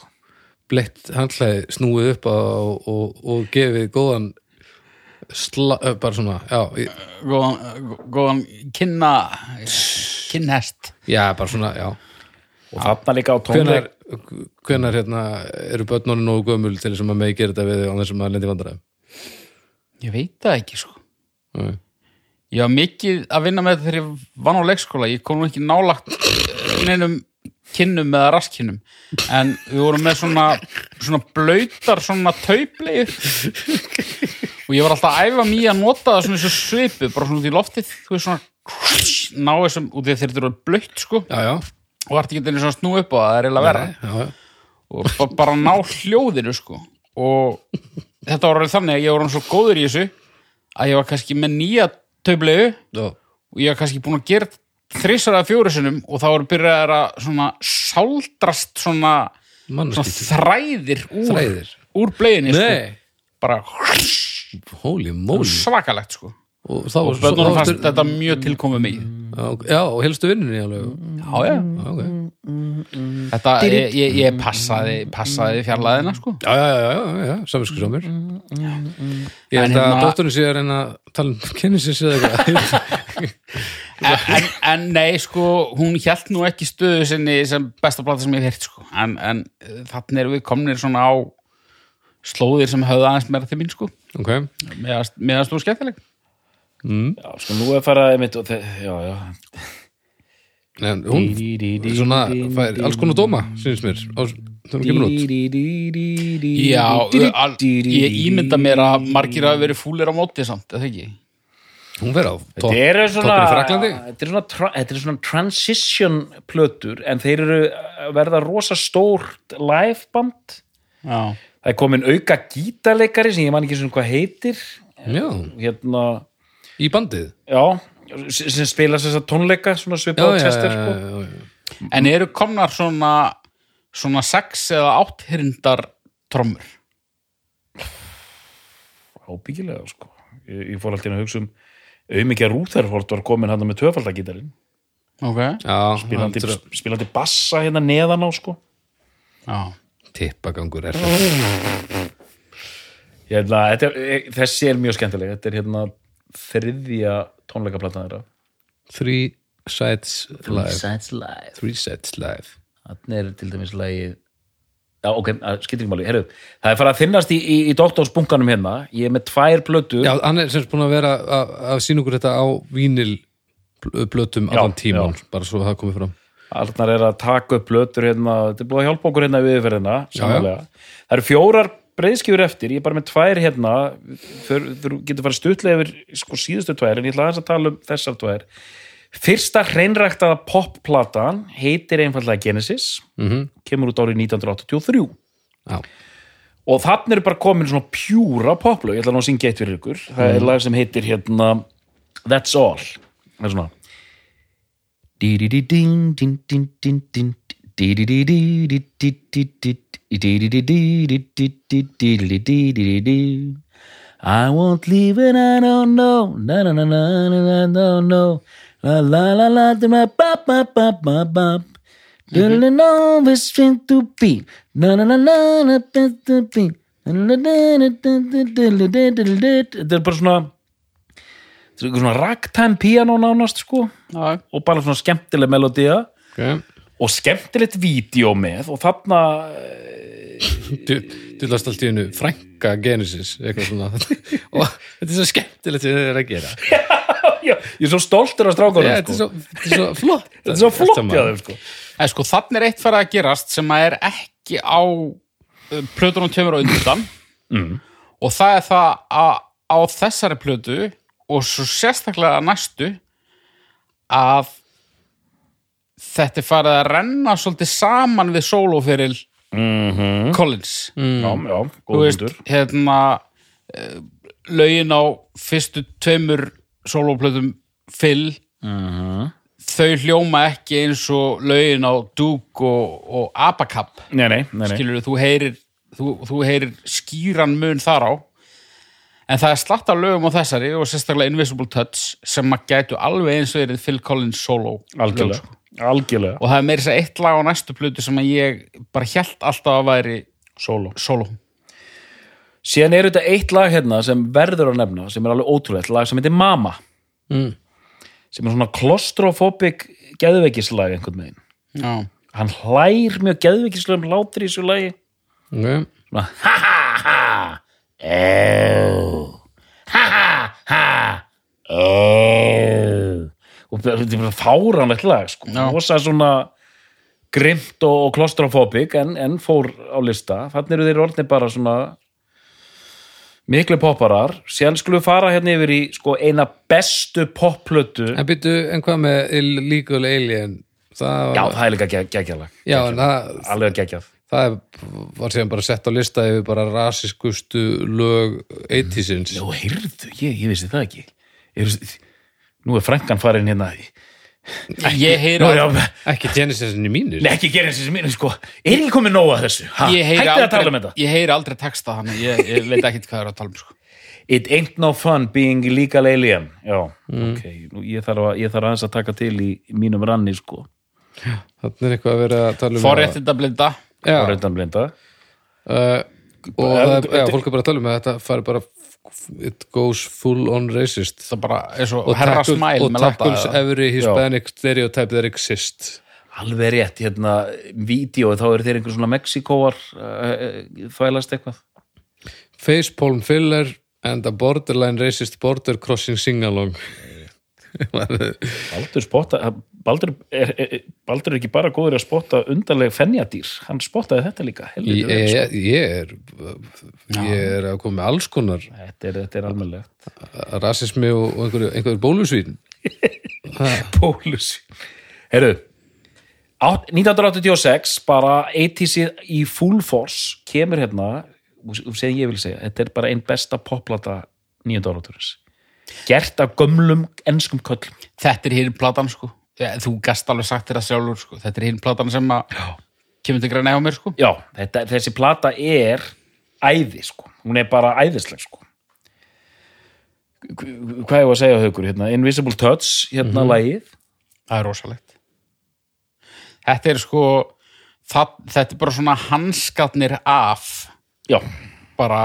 bleitt handklæði snúið upp á, og, og, og gefið góðan sla, bara svona, já, ég- góðan, góðan kynna kinnhest já, bara svona, já. Og þarna líka á tónleik. Hvenar hérna eru börnunum nógu gömul til þess að maður megi gera þetta við á þessum að lendi vandræðum ég veit það ekki sko. Nei. ég var mikið að vinna með þetta þegar ég vann á leikskóla. Ég kom nú ekki nálagt neinum kinnum eða raskinnum. En við vorum með svona svona blöytar svona taupleir. Og ég var alltaf að æfa mér að nota það svona og svipu bara svona út í loftið. Þú veist svona ná þessum út í þetta eru blöyt sko. Já, já, og vart ekki einu svona snú upp og það er já, já. og ba- bara ná hljóðinu sko. Og þetta var alveg þannig að ég var hann svo góður í þessu að ég var kannski með nýja já. og ég var kannski búin að gera þrissar eða fjóru sinnum og þá voru byrjað að svona sáldrast svona, svona þræðir úr, Þræðir? úr bleiðinni sko. Bara holy moly svakalegt sko og þá og þá fannst varstu- þetta mjög tilkomið mig Já, og helstu vinninni alveg já, já. Já, ok. þetta, ég, ég, ég passaði passaði fjarlæðina sko já, já, já, já, já, já samvinsku samur Ég En held að hérna- dótturinn sé að reyna að tala um kynnisins eða eitthvað <laughs> en, en, nei, sko, hún hjælt nú ekki stöðu sinni sem besta plata sem ég hef hirt, sko. En, en eh, þarna erum við komnir svona á slóðir sem höfðu aðeins meira til mín, sko. Ok, Meðan stóð skemmtileg. Já, sko, nú er farað einmitt og þe- já, já en hún svona fær alls konar dóma, syns mér á, hún kemur út Já, al, ég ímynda mér að margir hafi verið fúlir á móti samt, eða ekki? Hún fer á topp Þetta eru svona, toppinn í Fraklandi þetta eru svona, þetta eru svona transition plötur en þeir eru verða rosa stórt liveband Já. það er komin auka gítarleikari sem ég man ekki svona hvað heitir Já, hérna, í bandið já sem spila þess að tónleika svona Já, svipað já, tester já, sko. já, já. En eru komnar svona, svona sex eða átthyrndar trommur? ábyggilega sko. ég, ég fór alltaf að hugsa um auðmikið Rúþerford var komin hann með töfaldagítarinn Ok. Já, spilandi, spilandi bassa hérna neðan á sko. Já. tippagangur er hérna, þetta er, þessi er mjög skemmtileg þetta er hérna þriðja tónleikaplatan þeirra. Three Sides Live. Sides Live. Three Sides Live. Þannig er til dæmis lagið Já, ok, skilur ekki máli, herru Það er farið að finnast í, í, í doktorsbunkanum hérna. Ég er með tvær plötur. Já, hann er semst búin að vera að, að sína okkur þetta á vínil blötum Já, allan tíman, já. bara svo það komið fram. Allar er að taka upp plötur hérna. Þetta er búið að hjálpa okkur hérna við yfirferðina. Það eru fjórar breiðskjur eftir Ég er bara með tvær hérna Þú getur farið stutlega yfir sko, síðustu tvær En ég ætla aðeins að tala um þessar tvær. Fyrsta hreinræktaða popplatan heitir einfallega Genesis mm kemur út árið 1983 Já, og þannig er bara komin svona pjúra poplög, ég ætla nú að syngja eitt fyrir ykkur. Það er lag sem heitir hérna That's All. Það er svona. Di-di-di-ding, din, I won't leave and I don't know na na na na na I don't know la la la la la ba ba ba ba ba Little know the strength to be na na na na na to be Þetta er bara svona svona ragtime piano nánast sko og bara svona skemmtileg melodía ok og skemmtilegt vídeo með og þarna <laughs> Þú last allt í hennu frænka Genesis eitthvað svona <laughs> og þetta er svo skemmtilegt sem þið er að gera <laughs> já, ég er svo stoltur Já, þetta er sko. svo, þetta er svo flott þetta er svo flott saman. hjá þeim sko En sko, þannig er eitt farið að gerast sem að er ekki á uh, plötunum tveimur á undan <clears throat> mm. og það er það að á þessari plötu og svo sérstaklega næstu að þetta er farið að renna svolítið saman við sólóferil mm Collins. Já, já, þú góð hundur hérna uh, lögin á fyrstu tveimur sólóplötum Phil þau hljóma ekki eins og lögin á Duke og, og Abacab nei, nei, nei, skilur þú heyrir þú, þú heyrir skýran mun þar á. En það er slatt af lögum á þessari og sérstaklega Invisible Touch sem að gætu alveg eins og verið Phil Collins solo algjörlega. Algjörlega og það er meira þess að eitt lag á næstu plötu sem að ég bara hjælt alltaf að væri solo solo síðan er þetta eitt lag hérna sem verður að nefna sem er alveg ótrúlegt, lag sem heitir Mama Mm. sem er svona klostrofóbik geðveikislag einhvern veginn Já. hann hlær mjög geðveikislegum hlátur í þessu lagi okay. svona ha ha ha oh. ha ha ha oh. Og þetta er fáránlegt lag sko. Rosa svona grimt og, klostrofóbik en, en fór á lista. Þannig eru þeir orðnir bara svona miklu popparar. Síðan skulum við fara hérna yfir í sko, eina bestu popplötu. En byttu, en hvað með Illegal Alien? Það, já, það er líka gegg- geggjalag Já, en það, alveg geggjað. það var síðan bara sett á lista yfir bara rasiskustu lög 80-sins. já, heyrðu, ég, ég vissi það ekki. Er, nú er frænkan farin hérna ég heyri Nú, já, Ekki Genesis-inni mínir. Nei, ekki gera þessi mínu, sko Er ekki komið nóg að þessu? Ha? ég heyri Hættið að tala um aldrei, þetta ég heyri aldrei texta þannig ég, ég veit ekkit hvað er að tala um sko. It ain't no fun being illegal alien Já, ok, nú ég þarf, að, ég þarf aðeins að taka til í, mínum ranni, sko Þannig er eitthvað að vera að tala um forréttinda blinda Já, og reyndan blinda uh, og það er, já, fólk er bara að tala um að þetta fari bara it goes full on racist. Það bara er svo herra smæl og tackles every hispanic stereotype that exists. Alveg rétt, hérna, vídeo þá eru þeir einhver svona Mexikóar uh, þvælast eitthvað. Facepalm filler and a borderline racist border crossing sing-along. Baldur spotta Baldur er, er, Baldur er ekki bara góður að spotta undarleg fennjadýr, hann spottaði þetta líka. Helviti ég, sko. ég, ég er ég er að koma með alls konar Þetta er, þetta er almennlegt rasismi og, og einhverju, einhverju bólusvín. <laughs> Pólus Herru átt- 1986 bara 80s í full force kemur hérna sem ég vil segja, þetta er bara einn besta poplata nýjönda áraturins gert af gömlum enskum köllum. Þetta er hinn platan sko ja, þú gast alveg sagt þér að sjálfur sko. Þetta er hinn platan sem að kemur til græna á mér sko. Já, þetta, þessi plata er æði sko, hún er bara æðisleg sko. Hv- hvað er að segja haukur hérna, Invisible Touch, hérna lagið. Það er rosalegt. Þetta er sko það, þetta er bara svona hanskatnir af. Já, bara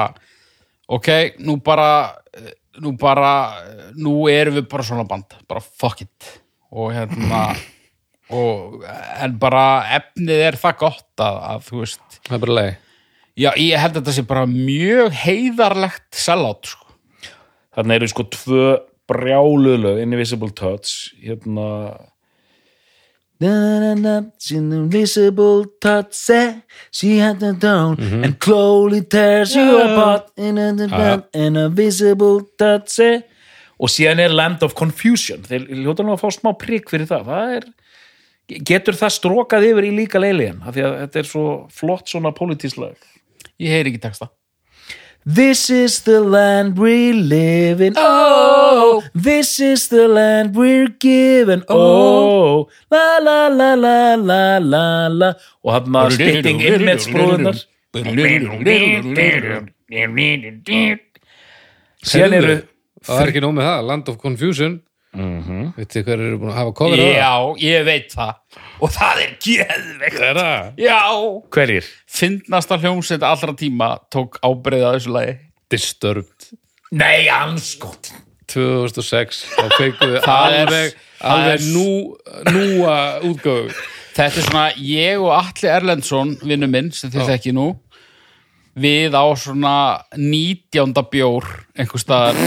ok, nú bara nú bara, nú erum við bara svona band, bara fuck it og hérna og, en bara efnið er það gott að, að þú veist það er bara leið já, ég held að þetta sé bara mjög heiðarlegt sellátt sko. Þarna eru sko tvö brjáluðlög Invisible Touch hérna She's an invisible touch eh, She had the down And slowly tears you apart In a, Ja. in a visible touch eh. Og síðan er Land of Confusion Þeir hljóta nú að fá smá prigg fyrir það Það er Getur það strókað yfir í líka leiliðan af því að þetta er svo flott svona pólitíslag ég heyri ekki texta This is the land we live in. Oh, this is the land we're given. Oh, la la la la la la la. Og hann maður spitting inmates brúðunar. Síðan eru það er ekki nóg með það, Land of Confusion Mhm. veitir hver eru búin að hafa cover á það? já, ég veit það og það er geðveikt er það? já, hverjir? fyndnasta hljómsveit allra tíma tók ábreyða þessu lagi Disturbed Nei, anskot. 2006 þá feikum við <laughs> Það er- alveg, alveg nú, núa útgáfu Þetta er svona ég og Alli Erlendsson, vinnu minn, sem þið þekki nú við á svona 19. bjór einhver staðar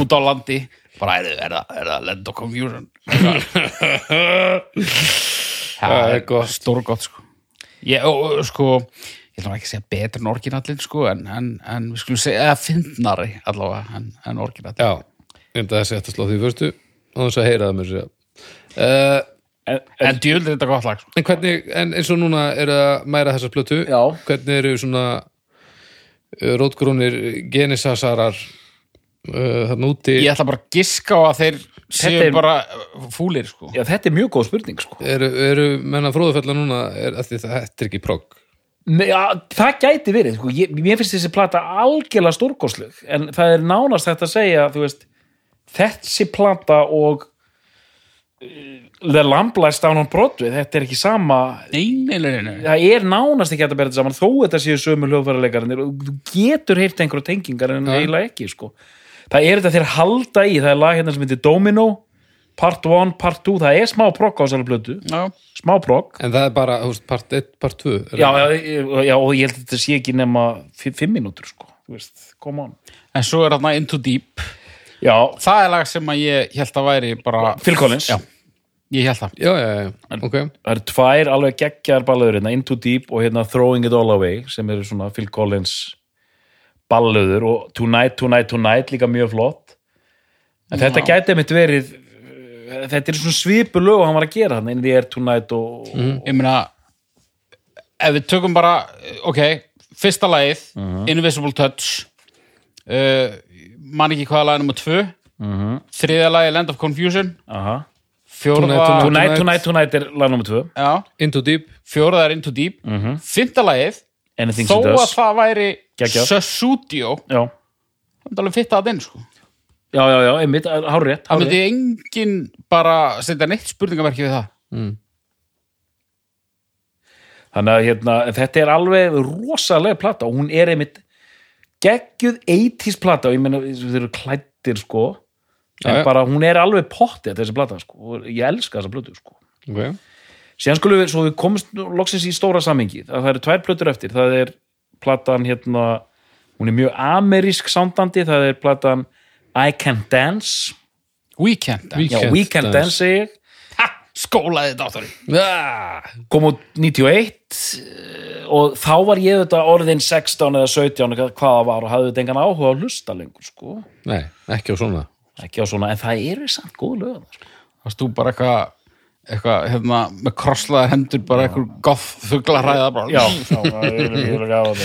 út á landi bara er, er, það, er það Land of Confusion <laughs> Það er gott. stórgott sko ég, og, og, sko ég ætla nú ekki að segja betur en orginallin sko en, en, en við skulum segja eða fyndnari allavega en, en orginallin já, ég myndi að setja slá því fyrstu og þess að heyra það mér sér uh, En, en djúldir þetta gott lag sko. en hvernig, en eins og núna er að mæra þessa plötu Já. hvernig eru svona uh, rótgrónir genisasarar uh, þarna úti ég ætla bara að giska á að þeir séu er- bara uh, fúlir sko já, þetta er mjög góð spurning, sko. eru, eru menna fróðufella núna er, að þetta er ekki progg Ja, það gæti verið, sko. ég, mér finnst þessi plata algjörlega stórkosleg en það er nánast þetta að segja þú veist, þessi plata og The Lamb Lies Down on Broadway þetta er ekki sama Nei, nei, nei, nei. það er nánast ekki að þetta saman þó þetta séu sömu hljóðfæralegarnir og þú getur heyrt einhverja tengingar en Ja. eiginlega ekki sko. það er þetta þeir halda í það er lag hérna sem heitir Domino part 1, part 2, það er smá progg á þessari blötu, Já. smá progg en það er bara veist, part 1, part 2 er já, já, og ég held að þetta sé ekki nema 5 mínútur sko, þú veist, come on En svo er þarna Into Deep já, Það er lag sem að ég held að væri bara Phil Collins? Já. ég held það. Já, já, já, ok. Það eru tvær alveg geggjar ballöður hérna, Into Deep og hérna Throwing It All Away sem eru svona Phil Collins ballöður og Tonight, Tonight, Tonight líka mjög flott. En þetta Já. gæti mitt verið uh, þetta er svona svipu lög og hann var að gera hann In the Air Tonight og, ég meina ef við tökum bara, ok fyrsta lagið, Invisible Touch uh, man ekki hvaða lagið nummer tvö. Þriðja lagið Land of Confusion. Aha. Fjórða Tonight, Tonight, Tonight, Tonight er lag nummer tvö. Já, Into Deep, fjórða er Into Deep. Mm -hmm. fymta lagið, Anything þó að það væri já, það er alveg fitta að inn sko. Já, já, já, einmitt, hár rétt það myndi engin bara setja neitt spurningamerki við það. Þannig að hérna, þetta er alveg rosalega plata og hún er einmitt geggjuð 80s plata og ég meina þeir eru klættir sko Já, en já. bara hún er alveg pottið þessi plata sko og ég elska þessa plötu sko ok síðan skulum við, við komumst nú loksins í stóra samhengi, að það eru tvær plötur eftir það er platan hérna hún er mjög amerísk sándandi það er platan I Can't Dance We- já, Can't We Can't Dance. Dance skólaði dátturinn ah, kom út 91 eh, og þá var ég þetta orðin 16 eða 17 eða hvað það var og hafði þetta engan áhuga á að hlusta lengur sko. nei, ekki á svona ekki á svona, en það eru samt góð lög þarna, sko. varst þú bara eitthvað eitthvað, hérna, með krosslaðar hendur bara eitthvað goth fuglarræða bara já, já, það er mjög gaman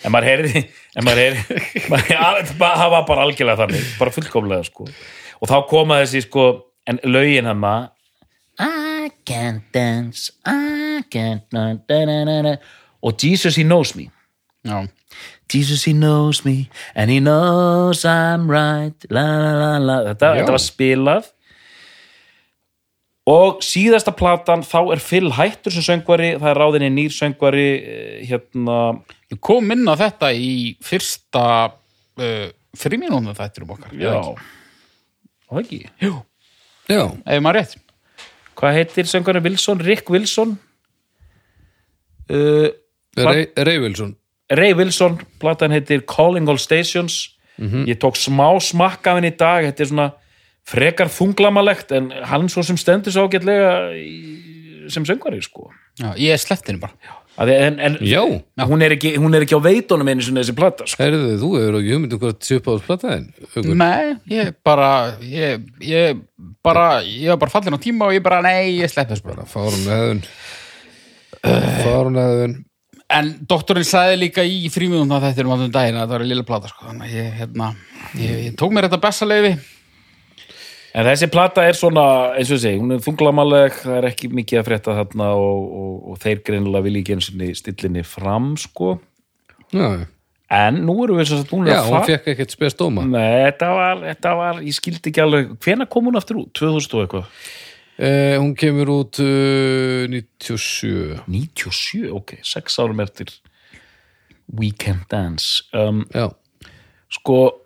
en maður heyrði en maður heyrði, maður, ja, það var bara algjörlega þannig, bara fullkomlega sko. og þá koma þessi sko en lögin hann I can't dance I can't na, na, na, na, na. og Jesus he knows me. Já. Jesus he knows me and he knows I'm right. La, la, la, la. Þetta, þetta var spilað. Og síðasta platan þá er Phil hættur sem söngvari það er ráðinni nýr söngvari eh, hérna, ég kom inn á þetta í fyrsta uh, frímínúna þættirum okkar já. Eða ekki? Jú, já, ef maður rétt hvað heitir söngvari Wilson, Rick Wilson? Uh, Ray, Ray Wilson. Ray Wilson, platan heitir Calling All Stations. Ég tók smá smakka af henni í dag. Þetta er svona frekar þunglamalegt en hann svo sem stendur svo ágætlega í, sem söngvari sko. Já, ég er slepptinu bara. Að, en, en já, hún, er ekki, hún er ekki á veitunum einu sinni þessi plata sko. heyrðu þú hefur ekki hugmynd um hvað sjöpa á plataðin Hugur. nei, ég bara ég, ég bara, ég var bara fallin á tíma og ég bara, nei, ég slepp þess bara fárun eðun fárun eðun en doktorinn sagði líka í frímínúna þættirum af þeim daginn að það var lilla plata sko. þannig að ég, hérna, ég, ég tók mér þetta besta leifi en þessi plata er svona eins og segi, hún er þunglamaleg það er ekki mikið að frétta þarna og, og, og þeir greinilega vilja ekki einu sinni stillinni fram sko. Já, en nú erum við svo að búin já hún fekk ekkert spes dóma. Nei, þetta var, þetta var, ég skildi ekki alveg hvena kom hún aftur út? 2000 og eitthvað? Eh, hún kemur út uh, 97 97, ok, 6 árum eftir Weekend Dance. Um, já, sko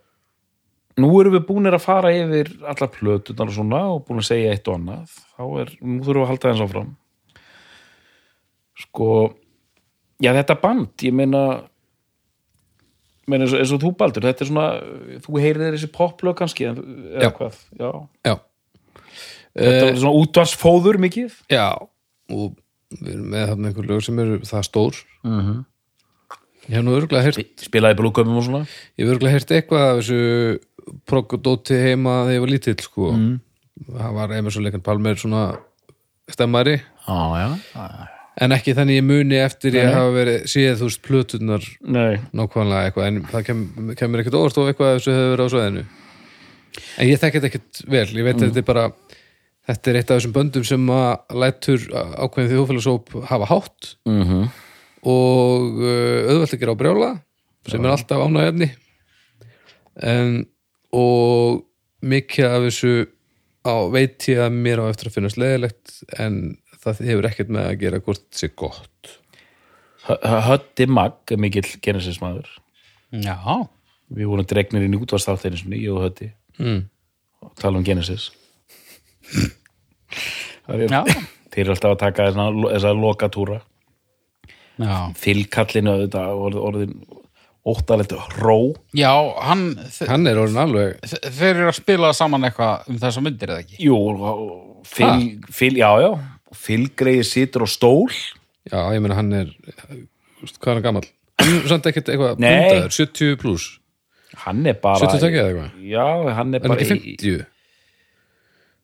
nú erum við búinir að fara yfir allar plötunar og svona og búin að segja eitt og annað. Þá er, nú þurfum við að halda þess áfram. Sko já þetta band, ég meina meina eins og, þú Baldur, þetta er svona þú heyrir þessi poplög kannski eða Já. hvað, já. Já. Þetta er svona útvarsfóður mikið. já og við erum með þarna einhver lög sem eru það stór. Mhm. ég hef nú örgulega heyrt spilaði blúköpum og svona. Ég hef örgulega heyrt eitthvað af þessu proggodóti heima þegar ég var lítill sko. Mhm. það var Emerson Leikan Palmer svona stemmari. Já, já, en ekki þannig ég muni eftir ég hafa verið síðan þú veist plötunar nákvæmlega eitthvað en það kem, kemur ekkert óvart og eitthvað þessu hefur verið á sveðinu en ég þetta ekkert vel. Ég veit að þetta er bara þetta er eitt af þessum böndum sem að lætur ákveðin þjóðfélagsóp hafa hátt. Mm -hmm. og uh, auðvelt að gera á brjála sem er alltaf ánægefni en og mikið af þessu á veit ég að mér á eftir að finnast leðilegt en það hefur ekkert með að gera hvort þetta sé gott. Hötti Magg er mikill genesismæður já, við vorum dregnir inn í útvarsþátteinu sinni, ég og Hötti mm. og tala um Genesis. Það <laughs> er, já, þeir eru alltaf að taka þessa, þessa lokatúra. Já. fylgkallinu orðin óttalegt ró. Já hann hann er orðin alveg þe- þeir eru að spila saman eitthvað um þessa myndir eða ekki? Jú, Phil, Phil, já, já. Phil Greiði situr á stól. Já, ég meina hann er hvað er hann gamall? Hann er samt ekkert eitthvað Nei. bundaður, 70 pluss hann er bara 72 eða eitthvað, já, hann er er hann bara ekki í- 50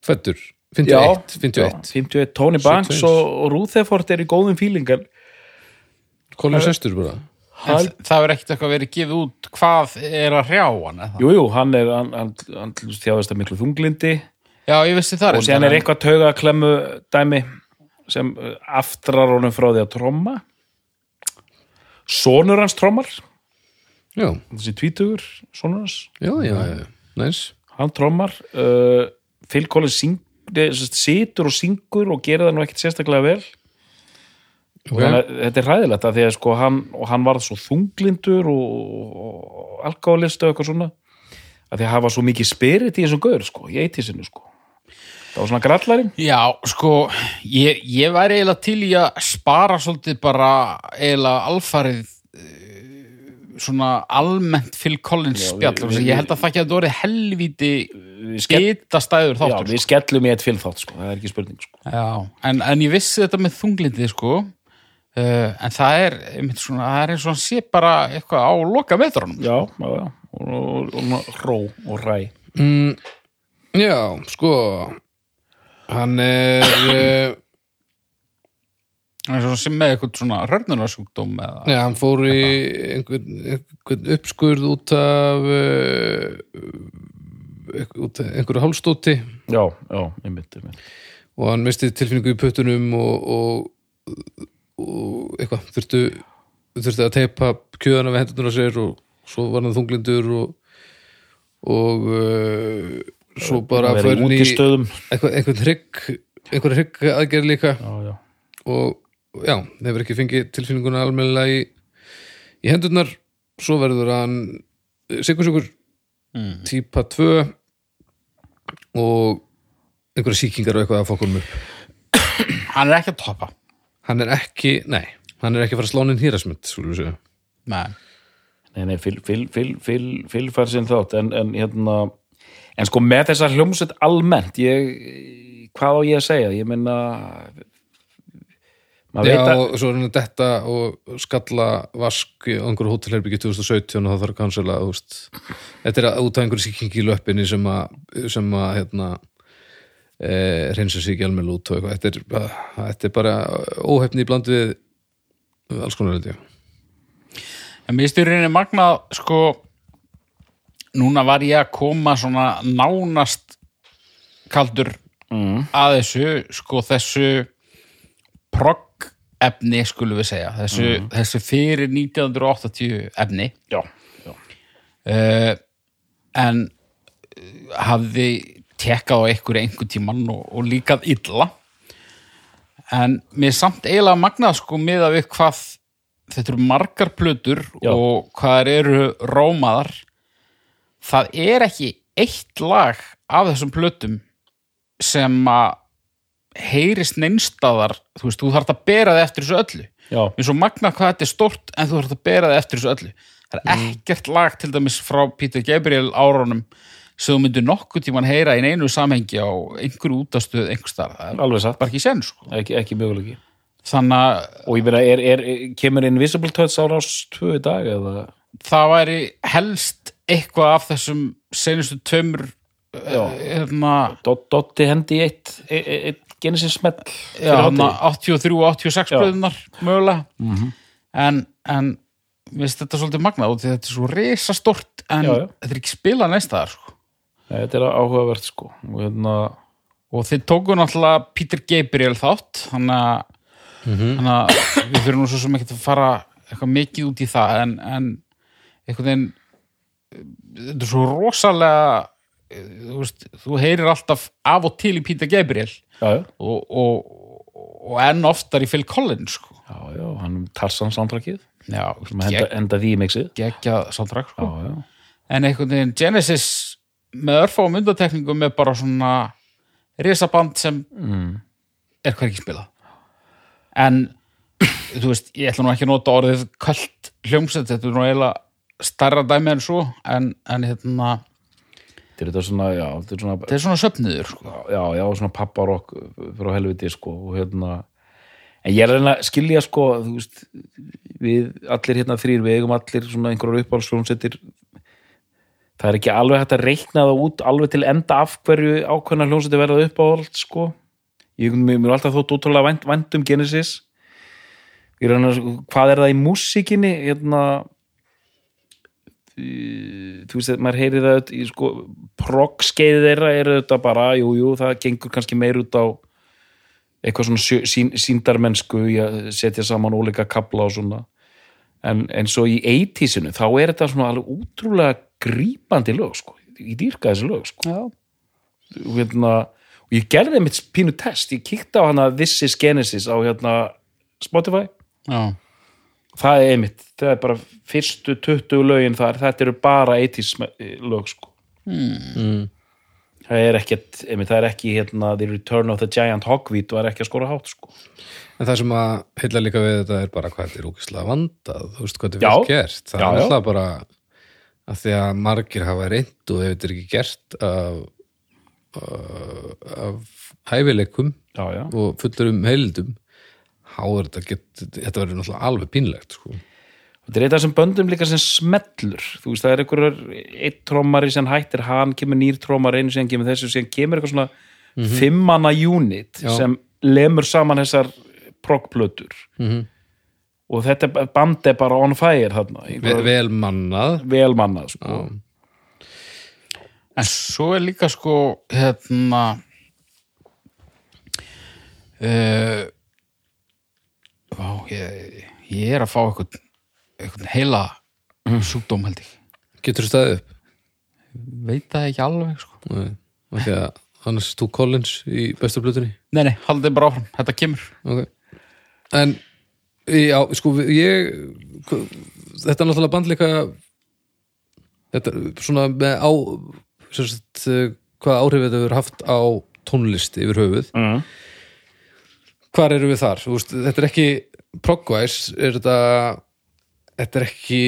Fættur, já, 51 51, já, 51 Tony Banks 71. og, og Rutherford er í góðum fílingar Colin Sestur bara En það er ekkert eitthvað verið gefið út hvað er að hrjá hann eða? jú, jú, hann er hann, hann, hann þjáðast að miklu þunglindi. Já, ég vissi það og síðan er eitthvað tauga klemmu dæmi sem uh, aftrar honum frá því að tromma. Sonur hans trommar. Já, þessi tvítugur, sonur hans. Já, já, já, næs. Hann trommar uh, nei, sem sagt, situr og syngur og gerir það nú ekkert sérstaklega vel og Ok. þannig að þetta er ræðilegt að því að sko hann, og hann varð svo þunglindur og, og alkoholist og eitthvað svona að því að hafa svo mikið spirit í þessum gaur sko, í eitísinu sko. Það var svona grallarinn. Já, sko, ég, ég væri eiginlega til í að spara svolítið bara eiginlega alfarið eh, svona almennt Phil Collins Já, spjall við- við, ég held að það ekki að orðið helvíti við skell, bitastæður já, þáttur við skellum í eitt fylgþátt sko, það er ekki spurning sko. Já, en, en ég vissi þetta með þunglindið sko uh, en það er, einmitt svona, það er eins og hann sé bara eitthvað á loka metrunum já, já, já, og, og, og, ró og ræ mm, Já, sko hann er uh, eins <coughs> og hann sé með eitthvað svona rörnunarsjúkdóm eða Já, hann fór í einhvern, einhvern uppskurð út af uh, út af einhverju hálstóti já, já, einmitt, einmitt. Og hann misti tilfinningu í puttunum og, og, og eitthvað þurftu, þurftu að teipa kjöðana við hendurnar á sér og svo var hann þunglindur og og uh, svo bara fyrir í eitthvað, einhvern hrygg einhverja hrygg aðgerð líka. Já, já, og já, hefur ekki fengið tilfinninguna almennilega í, í hendurnar. Svo verður hann sikursjúkur Mm. típa 2 og einhverja sýkingar og eitthvað að fokkunum upp. Hann er ekki að toppa hann er ekki, nei, hann er ekki að fara að slá inn hýrasmynd, skulum við segja. Nei. Nei, nei, fyl, fyl, fyl, fyl, fyl fær sinn þátt en, en hérna en sko með þessa hljómsveit almennt ég, hvað á ég að segja? Ég maður Já, að og svo er hann að detta og skalla vask á einhverju hótelherbyggi 2017 og það þarf að cancela, þú veist. Þetta er að út af einhverju sýkingi í löppinni sem að, sem að hérna e, reynsa sig ekki almennilega út og eitthvað. Þetta er, þetta er bara óhefni í bland við alls konar held ég. En mér styrir reyni magnað, sko, núna var ég að koma svona nánast kaldur mm, að þessu, sko, þessu progg efni, skulum við segja, þessu, þessu fyrir 1980 efni, já, já, uh, en uh, hafði tekkað á einhverju einhver tímann og, og líkað illa. En mér samt eiginlega magnað, sko, miða við hvað þetta eru margar plötur Já. og hvað eru rómaðar það er ekki eitt lag af þessum plötum sem að heyrist neinstaðar þú veist, þú þarft að bera þið eftir þessu öllu já, er svo magnað hvað þetta er stórt en þú þarft að bera þið eftir þessu öllu það er Mm. ekkert lag til dæmis frá Peter Gabriel árunum sem þú myndir nokkuð tíman heyra í einu samhengi á einhverju útastöð einhver starf, það er bara ekki sen sko. ekki, ekki möguleiki þannig og ég meina, er, er, kemur Invisible Touch á rás tvö í dag eða það væri helst eitthvað af þessum senustu tömur Já. hérna, Dot- Dotti hendi í eitt, eitt, eitt Genesis smell já, fyrir hérna hádegi. 83-86 Já. blöðunar mögulega Mhm. en, en mér finnst þetta svolítið magnað og þetta er svo risastort en Já, já. þetta er ekki spilað næsta þar sko. Þetta er áhugavert sko. Og hérna, og þið tóku náttúrulega Peter Gabriel þátt þannig að þannig að við fyrir nú svo sem ekki að fara mikið út í það en, en einhvern veginn þetta er svo rosalega þú, veist, þú heyrir alltaf af og til í Peter Gabriel. Já, já, og, og, og enn oftar í Phil Collins sko. já, já, hann um Tarsan soundtrackið. Já, sem enda, því í mixið. geggjað soundtrack já, sko. já, en einhvern veginn Genesis með örfáum undatekningum er bara svona risaband sem mm. er hvergi spilað en þú veist, ég ætla nú ekki að nota orðið kallt hljómsett, þetta er nú eiginlega starra dæmi en svo en, en hérna þetta er svona, já, þetta er svona þetta er svona söfniður sko. já, já, svona papparokk frá helviti, sko, og hérna en ég er að reyna að skilja, sko þú veist, við allir hérna þrýr, við eigum allir svona einhverjar uppáhaldshljómsettir það er ekki alveg hægt að reikna það út alveg til enda af hverju ákveðna hljómsettir verða uppáhald, sko. Ég mér er alltaf þótt útrúlega vænt, vænt um Genesis. Ég er að að- hvað er það í músíkinni hérna? Þú veist, maður heyrir það sko, progskeiði þeirra er þetta bara, jú, jú, það gengur kannski meir út á eitthvað svona sín, síndarmennsku í að setja saman ólíka kapla og svona. En eins og í 80-sinu þá er þetta svona alveg útrúlega grípandi lög, sko, ég dýrka þessi lög, sko. Já, og hérna, og ég gerði mitt pínu test, ég kíkti á hana This is Genesis á hérna Spotify. Já, það er einmitt, það er bara fyrstu 20 lögin þar, þetta eru bara 80s lög sko. Mm. það er ekkert, einmitt, það er ekki hérna, The Return of the Giant Hogweed var ekki að skora hátt sko. En það sem að heilla líka við þetta er bara hvað þetta er úkislega vandað, þú veist hvað þetta er vel gert. Það Já, er alltaf bara að því að margir hafa reynd og ef þetta ekki gert af, af hæfileikum já, já, og fullur um heilindum, há er þetta get, þetta verður náttúrulega alveg pínlegt, sko. þetta er eitt af þessum böndum líka sem smellur, þú veist, það er einhverjar eitt trómari sem hættir, hann kemur nýr trómari einu sem kemur þessu, sem kemur eitthvað svona fimmana unit Já. sem lemur saman þessar proggplötur. Mm og þetta band er bara on fire þarna, Ve einhver vel mannað. vel mannað sko. En svo er líka sko hérna uh, á, ég, ég er að fá eitthvað, eitthvað heila sjúkdóm held ég Getur þú staðið upp? veit það ekki alveg sko að annars þú Collins í bestu blutunni. nei, nei, haldið bara áfram, þetta kemur Ok. En, já, sko, ég, þetta er náttúrulega bandleika, þetta er svona með á, sagt, eh, hvað áhrif þetta hefur haft á tónlist yfir höfuð. mm. Hvar eru við þar? Veist, þetta er ekki, progvæs, er þetta, þetta er ekki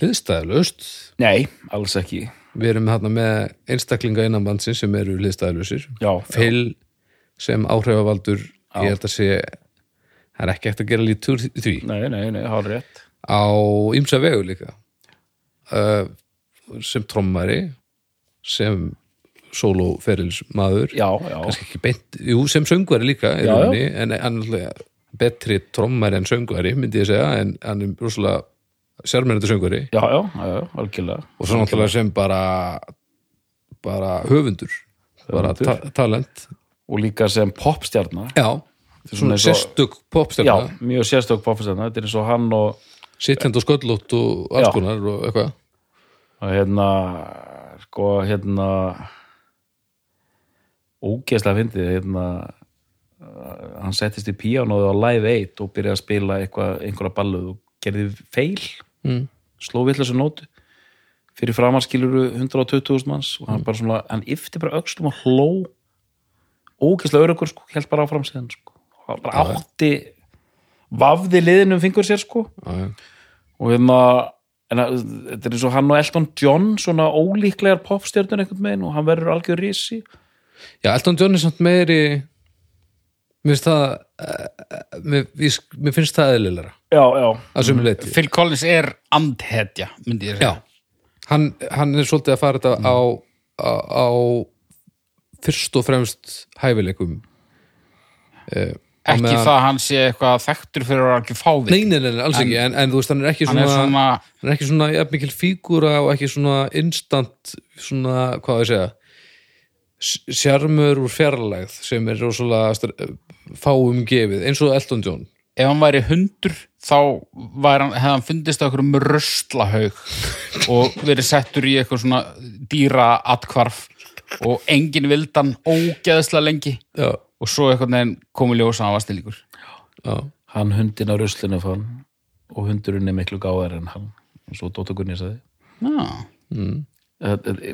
hliðstæðlaust. nei, alls ekki Við erum þarna með einstaklinga innan bandsins sem eru hliðstæðlausir. já, Phil sem áhrifavaldur, ég held að sé, það er ekki eftir að gera lítið úr því. nei, nei, nei, hár rétt. Á ymsa vegu líka. Uh, sem trommari sem sólóferils maður já, já, kannski ekki beint, jú sem söngvari líka Já, rauninni, en er náttúrulega betri trommari en söngvari myndi ég segja, en hann er rosalega sérmennandi söngvari. Já, já, já, algjörlega. Og svo náttúrulega sem bara bara höfundur bara Höfundur. ta talent. Og líka sem popstjarna. Já, svona sérstök já, popstjarna mjög sérstök popstjarna. Þetta er eins og hann og, sittend og sköllótt og alls Já. konar og eitthvað. Og hérna sko, hérna ógeðslega fyndið hérna uh, hann settist í píanóðu á Live 8 og byrjaði að spila eitthvað, einhverja balluð og gerði feil mm. sló vitlega sem nótu. Fyrir framarskiluru 120.000 manns og hann bara svona, hann yfti bara öxlum og hló. Ógeðslega örugur sko, held bara áfram síðan sko, bara átti vafði liðinu um fingur sér sko. Já, já. og hérna en að, þetta er eins og hann og Elton John svona ólíklegar popstjörnur einhvern veginn og hann verður algjör risi. Já, Elton John er samt meiri mér finnst það eh, mér, ég, mér finnst það eðlilega já, já, Phil Collins er andhetja myndi ég Já, segja hann, hann er svolítið að fara þetta á, á, á fyrst og fremst hæfileikum eh, á ekki meðan- það að hann sé eitthvað þekktur fyrir að ekki fávik. Nei, nei, nei, nei, alls ekki, en, en þú veist, hann er ekki hann svona, er svona hann er ekki svona jafn mikil fígúra og ekki svona instant svona, hvað ég segja sjarmur úr fjarlægð sem er rosalega fáum gefið, eins og Elton John. Ef hann væri hundur þá hann, hefði hann fundist á einhverjum röstlahaug <laughs> og verið settur í eitthvað svona dýra atkvarf og enginn vildan ógeðslega lengi. Já, og svo eitthvað neginn komið ljósa að hann var stilíkur já, hann hundin á ruslinu fann og hundurinn er miklu gáðar en hann og svo Dóttar Gunni sagði. Já,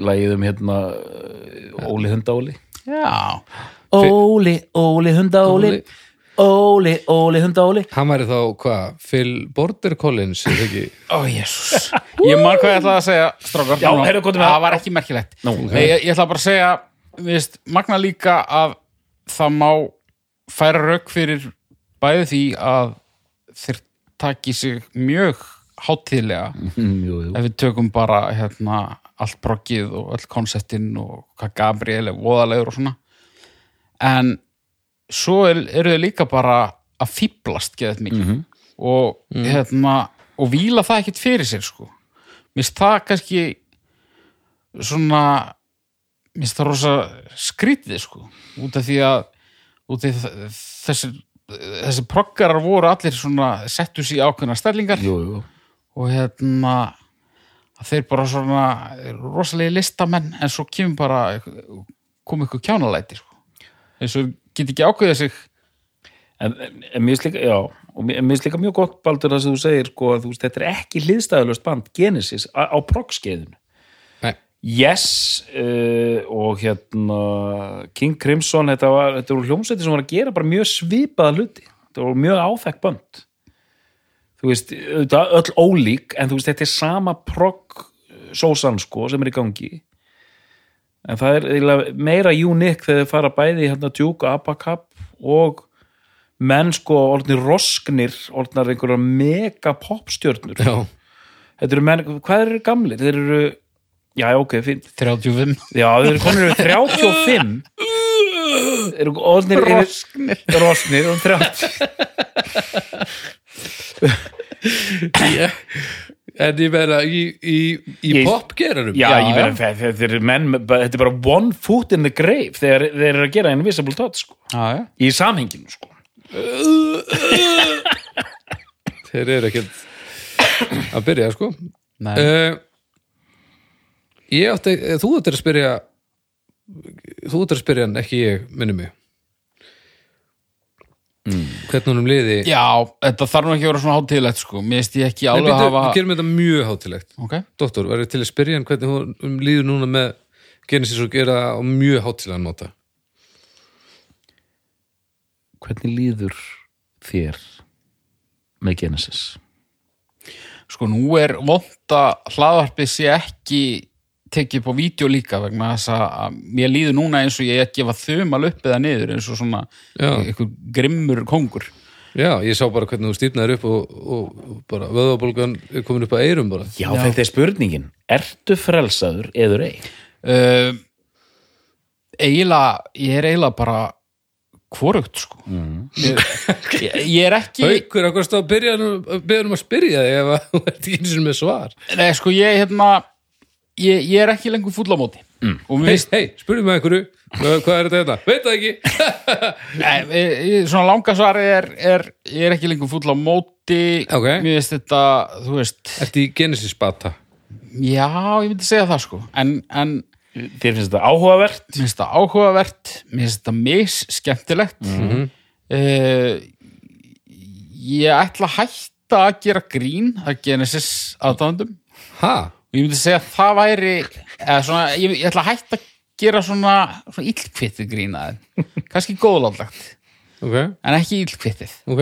lagið um hérna uh, Óli hundaóli já. Óli, Óli hundaóli Óli, Óli, Óli Hann væri þá, hvað, Phil Border Collins er ekki, <laughs> Ó, jésús Ég man hvað ég ætlaði að segja, strákar. Já, heyrðu, komdu með það. Það. var ekki merkilegt. Nú, Nei, ég, ég ætla bara að segja viðst, Magna líka að það má færa rauk fyrir bæði því að þeir taki sig mjög Mm, <laughs> jú. ef við tökum bara hérna, allt broggið og öll konceptin og hvað Gabriel er voðalegur og svona. En svo er, eru þau líka bara að fýblast geðið mikið og, hérna, og víla það ekkit fyrir sér sko. Mér finnst það kannski svona mér finnst það rosa skrítið sko út af því að út af þessi þessi proggarar voru allir svona settu sér í ákveðna stærlingar Jú, jú. og hérna þeir bara svona rosalegi listamenn en svo kemur bara kom ykkur kjánalæti sko. eins og get ekki ákveðið sig En, en, mér finnst líka, mjög gott baldur það sem þú segir, sko, að þú þetta er ekki hliðstæðalöst band Genesis á, á progskeiðinu. Yes uh, og hérna King Crimson, þetta var þetta voru hljómsveitir sem var að gera bara mjög svipaða hluti. Þetta voru mjög áþekk band. Þú veist, auðvitað öll ólík, en þú veist, þetta er sama prog sósan, sko, sem er í gangi. En það er meira unik þegar þau fara bæði hérna Duke, Abacab og menn sko orðnir rosknir, orðnar einhverjar mega popstjörnur. já, Þetta eru menn, hvað eru gamlir? Þeir eru, já, ok, fínt. 35 Já, þeir eru konir yfir 35 Þeir eru yfir rosknir Rosknir og 30 en ég meina í, í, í popgeranum Já, ég meina, þeir eru menn Þetta er bara one foot in the grave þegar þeir eru að gera invisible touch sko. já, já. í samhenginu sko. þeir eru ekkert að byrja, sko Nei. uh, átti þú ættir að spyrja þú ættir að spyrja hann, ekki ég minni mig. Hvernig honum liði já, þetta þarf nú ekki að vera svona hátíðlegt sko, mér finnst ég ekki alveg að hafa við gerum þetta mjög hátilegt ok, Doktor, verður til að spyrja hann hvernig hún um líður núna með Genesis og gera á mjög hátilegan máta? Hvernig líður þér með Genesis? sko nú er vonda hlaðvarpið sé ekki tekið upp á vídeo líka vegna þess að mér líður núna eins og ég er að gefa þumal upp eða niður eins og svona Já. einhver grimmur kongur Já, ég sá bara hvernig þú stýrnaðir upp og, og, bara vöðabólgan er komin upp að eyrum bara. Já, þetta er spurningin. Ertu frelsaður eður ei? uh, eiginlega ég er eiginlega bara hvorugt sko. Ég, <laughs> ég, ég er ekki Haukur, að byrja um að spyrja þig ef að þú ert ekki eins og með svar? Nei, sko ég hérna ég, ég er ekki lengur fúll á móti mm. Hei, finnst hei, spurðu mig einhverju hvað, hvað er þetta þetta? Veit það ekki <laughs> Nei, ég- svona langa svari er, er ég er ekki lengur fúll á móti Ok. mér finnst þetta, þú veist Ertu í Genesis bata? já, ég myndi segja það sko en, en Þér finnst þetta áhugavert? mér finnst þetta áhugavert mér finnst þetta mis skemmtilegt mm ég ætla að hætta að gera grín að Genesis aðdáðandum Ha? Ég myndi segja að það væri eða svona, ég, ég ætla að hætta að gera svona, svona illkvittið grín að þeim kannski góðlállagt Ok, en ekki illkvittið. Ok,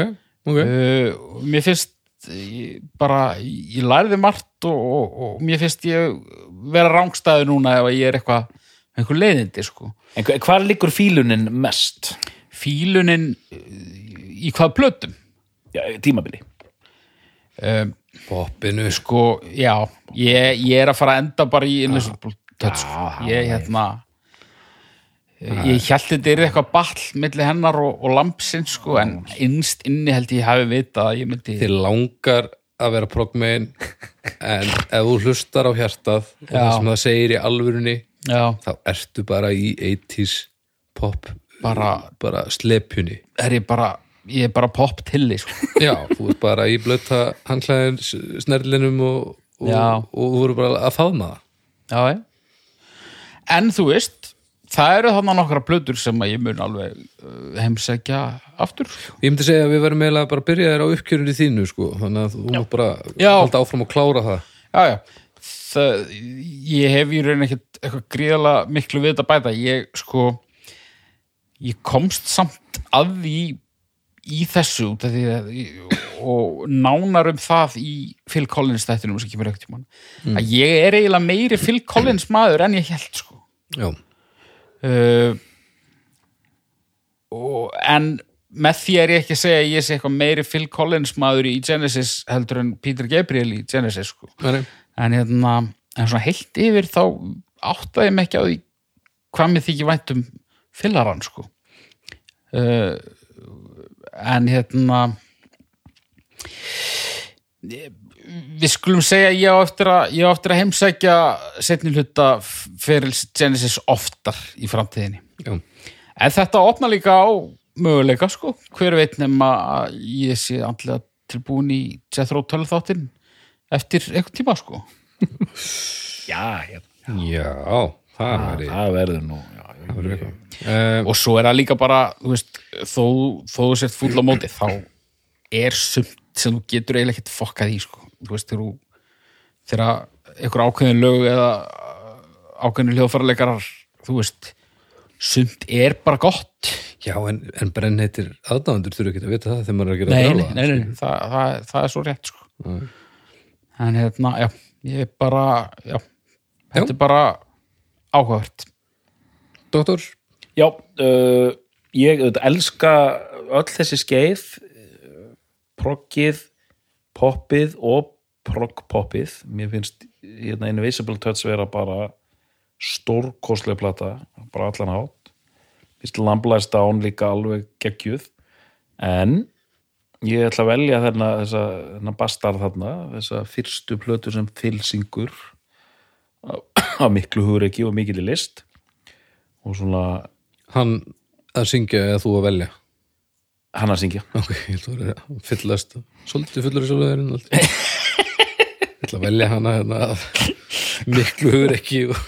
ok. Uh, mér finnst ég, bara, ég lærði margt og, og, og mér finnst ég vera rángstæðu núna ef ég er eitthvað einhver leiðindi sko. En hva- hvar liggur fílunin mest? fílunin uh, í hvað plötum? Já, tímabili. Um, Poppinu. Sko, já ég, ég er að fara að enda bara í Invisible Touch. Sko. Já, ég hérna ég held þetta er eitthvað ball milli hennar og, og lampsins sko, en innst inni held ég hafi vitað að ég myndi Þið langar að vera progmein en ef þú hlustar á hjartað og það sem það segir í alvörunni já, þá ertu bara í 80s pop Bara- bara slepjunni. Er ég bara ég er bara pop tilli sko. Já, þú ert bara í blöta handklæðin snerlinum og, og, Já. og þú voru bara að faðma það já, já. en þú veist það eru þarna nokkra plötur sem ég mun alveg uh, heimsækja aftur Ég myndi segja að við verðum eiginlega bara að byrja þér á uppkjörunni þínu sko, þannig að þú mútt bara Já. halda áfram og klára það já, já það, ég hef í raun ekkert eitthvað gríðalega miklu við þetta bæta ég sko ég komst samt að því í þessu að og nánar um það í Phil Collins þættinum sem kemur ekkert tímann að ég er eiginlega meiri Phil Collins maður en ég held sko. Uh, og, en með því er ég ekki að segja að ég sé eitthvað meiri Phil Collins maður í Genesis heldur en Peter Gabriel í Genesis sko. Nei, en hérna en svona heilt yfir þá áttaði mig ekki á því hvað mér þykir vænt um Philaran sko. Uh, en hérna við skulum segja ég á eftir að, ég á eftir að heimsækja setni hluta fyrir Genesis oftar í framtíðinni já, En þetta opna líka á möguleika, sko. Hver veit nema að ég sé andlega tilbúin í Jethro Tull þáttinn eftir einhvern tíma, sko. <laughs> Já, já það væri það verður nú uh, Og svo er það líka bara, þú veist, þó, þó þú sért fúll á móti, þá er sumt sem þú getur eiginlega ekkert fokkað í, sko. Þú veist, þegar einhver ákveðin lög eða ákveðin hljóðfæraleikarar, þú veist, sumt er bara gott. já, en, en brennheitir aðdáðandur þurfa ekki að vita það þegar maður er að gera nei, nei, brjála, nei, nei, það, það, það er svo rétt sko. En hérna, já ég bara, já þetta Já. er bara áhugavert Doktor, Já, uh, ég auðvitað elska öll þessi skeið uh, proggið, poppið og proggpoppið mér finnst hérna Invisible Touch vera bara stórkostlega plata bara allan hátt. Finnst Lamblights Down líka alveg geggjuð. En ég ætla að velja þarna þessa, þarna bastard þarna þessa fyrstu plötu sem fylsingur <coughs> af miklu hugreiki og mikil list og svona hann að syngja eða þú að velja? Hann að syngja. Ok, ég ætla að vera að fyllast svolítið fullur í svolítið ég ætla að velja hana hérna, að miklu hugur ekki og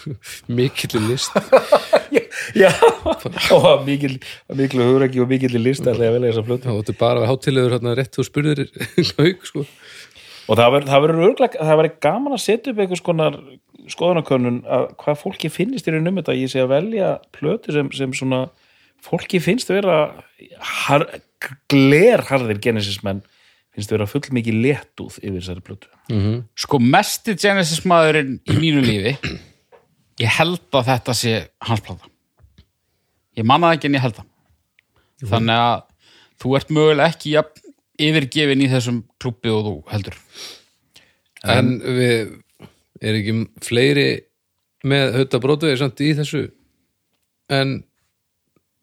mikill list. Já, og miklu hugreiki og mikil list ætla ég að velja þessa plötu. Þá ættu bara að hátilegur hérna rétt þú spurðir haug sko. Og það verður, það verður örglega, það verður gaman að setja upp einhvers konar skoðanakönnun að hvað fólki finnist í raun um þetta ég sé að velja plötu sem, sem svona fólki finnst vera har, glerharðir genesismenn finnst vera full mikið letúð yfir þessari plötu. Sko mesti Genesis maðurinn í mínu lífi ég held að þetta sé hans plata. Ég manna það ekki en ég held það. Þannig að þú ert mögulega ekki jafn yfirgefin í þessum klubbi og þú heldur. En við er ekki fleiri með hutta brotuði samt í þessu en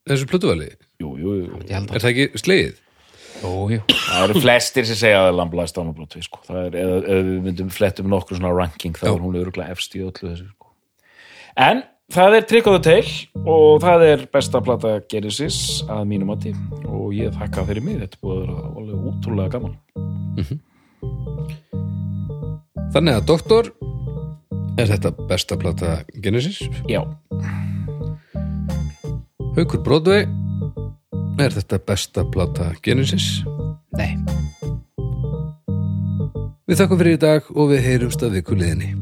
þessu plötuvali jú, jú, jú. er að það ekki slegið? Ó, jú. það eru flestir sem segja að sko. það er, eða, eða við myndum flettum nokkur svona ranking þá er hún örglega efst í öllu þessu sko. en það er Trick of the Tail og það er besta plata Genesis að mínum mati og ég þakka fyrir mig, þetta er búið að vera alveg útrúlega gaman Þannig að doktor er þetta besta plata Genesis? Já, Haukur Broadway er þetta besta plata Genesis? Nei. Við þakkum fyrir í dag og við heyrumst að vikuliðinni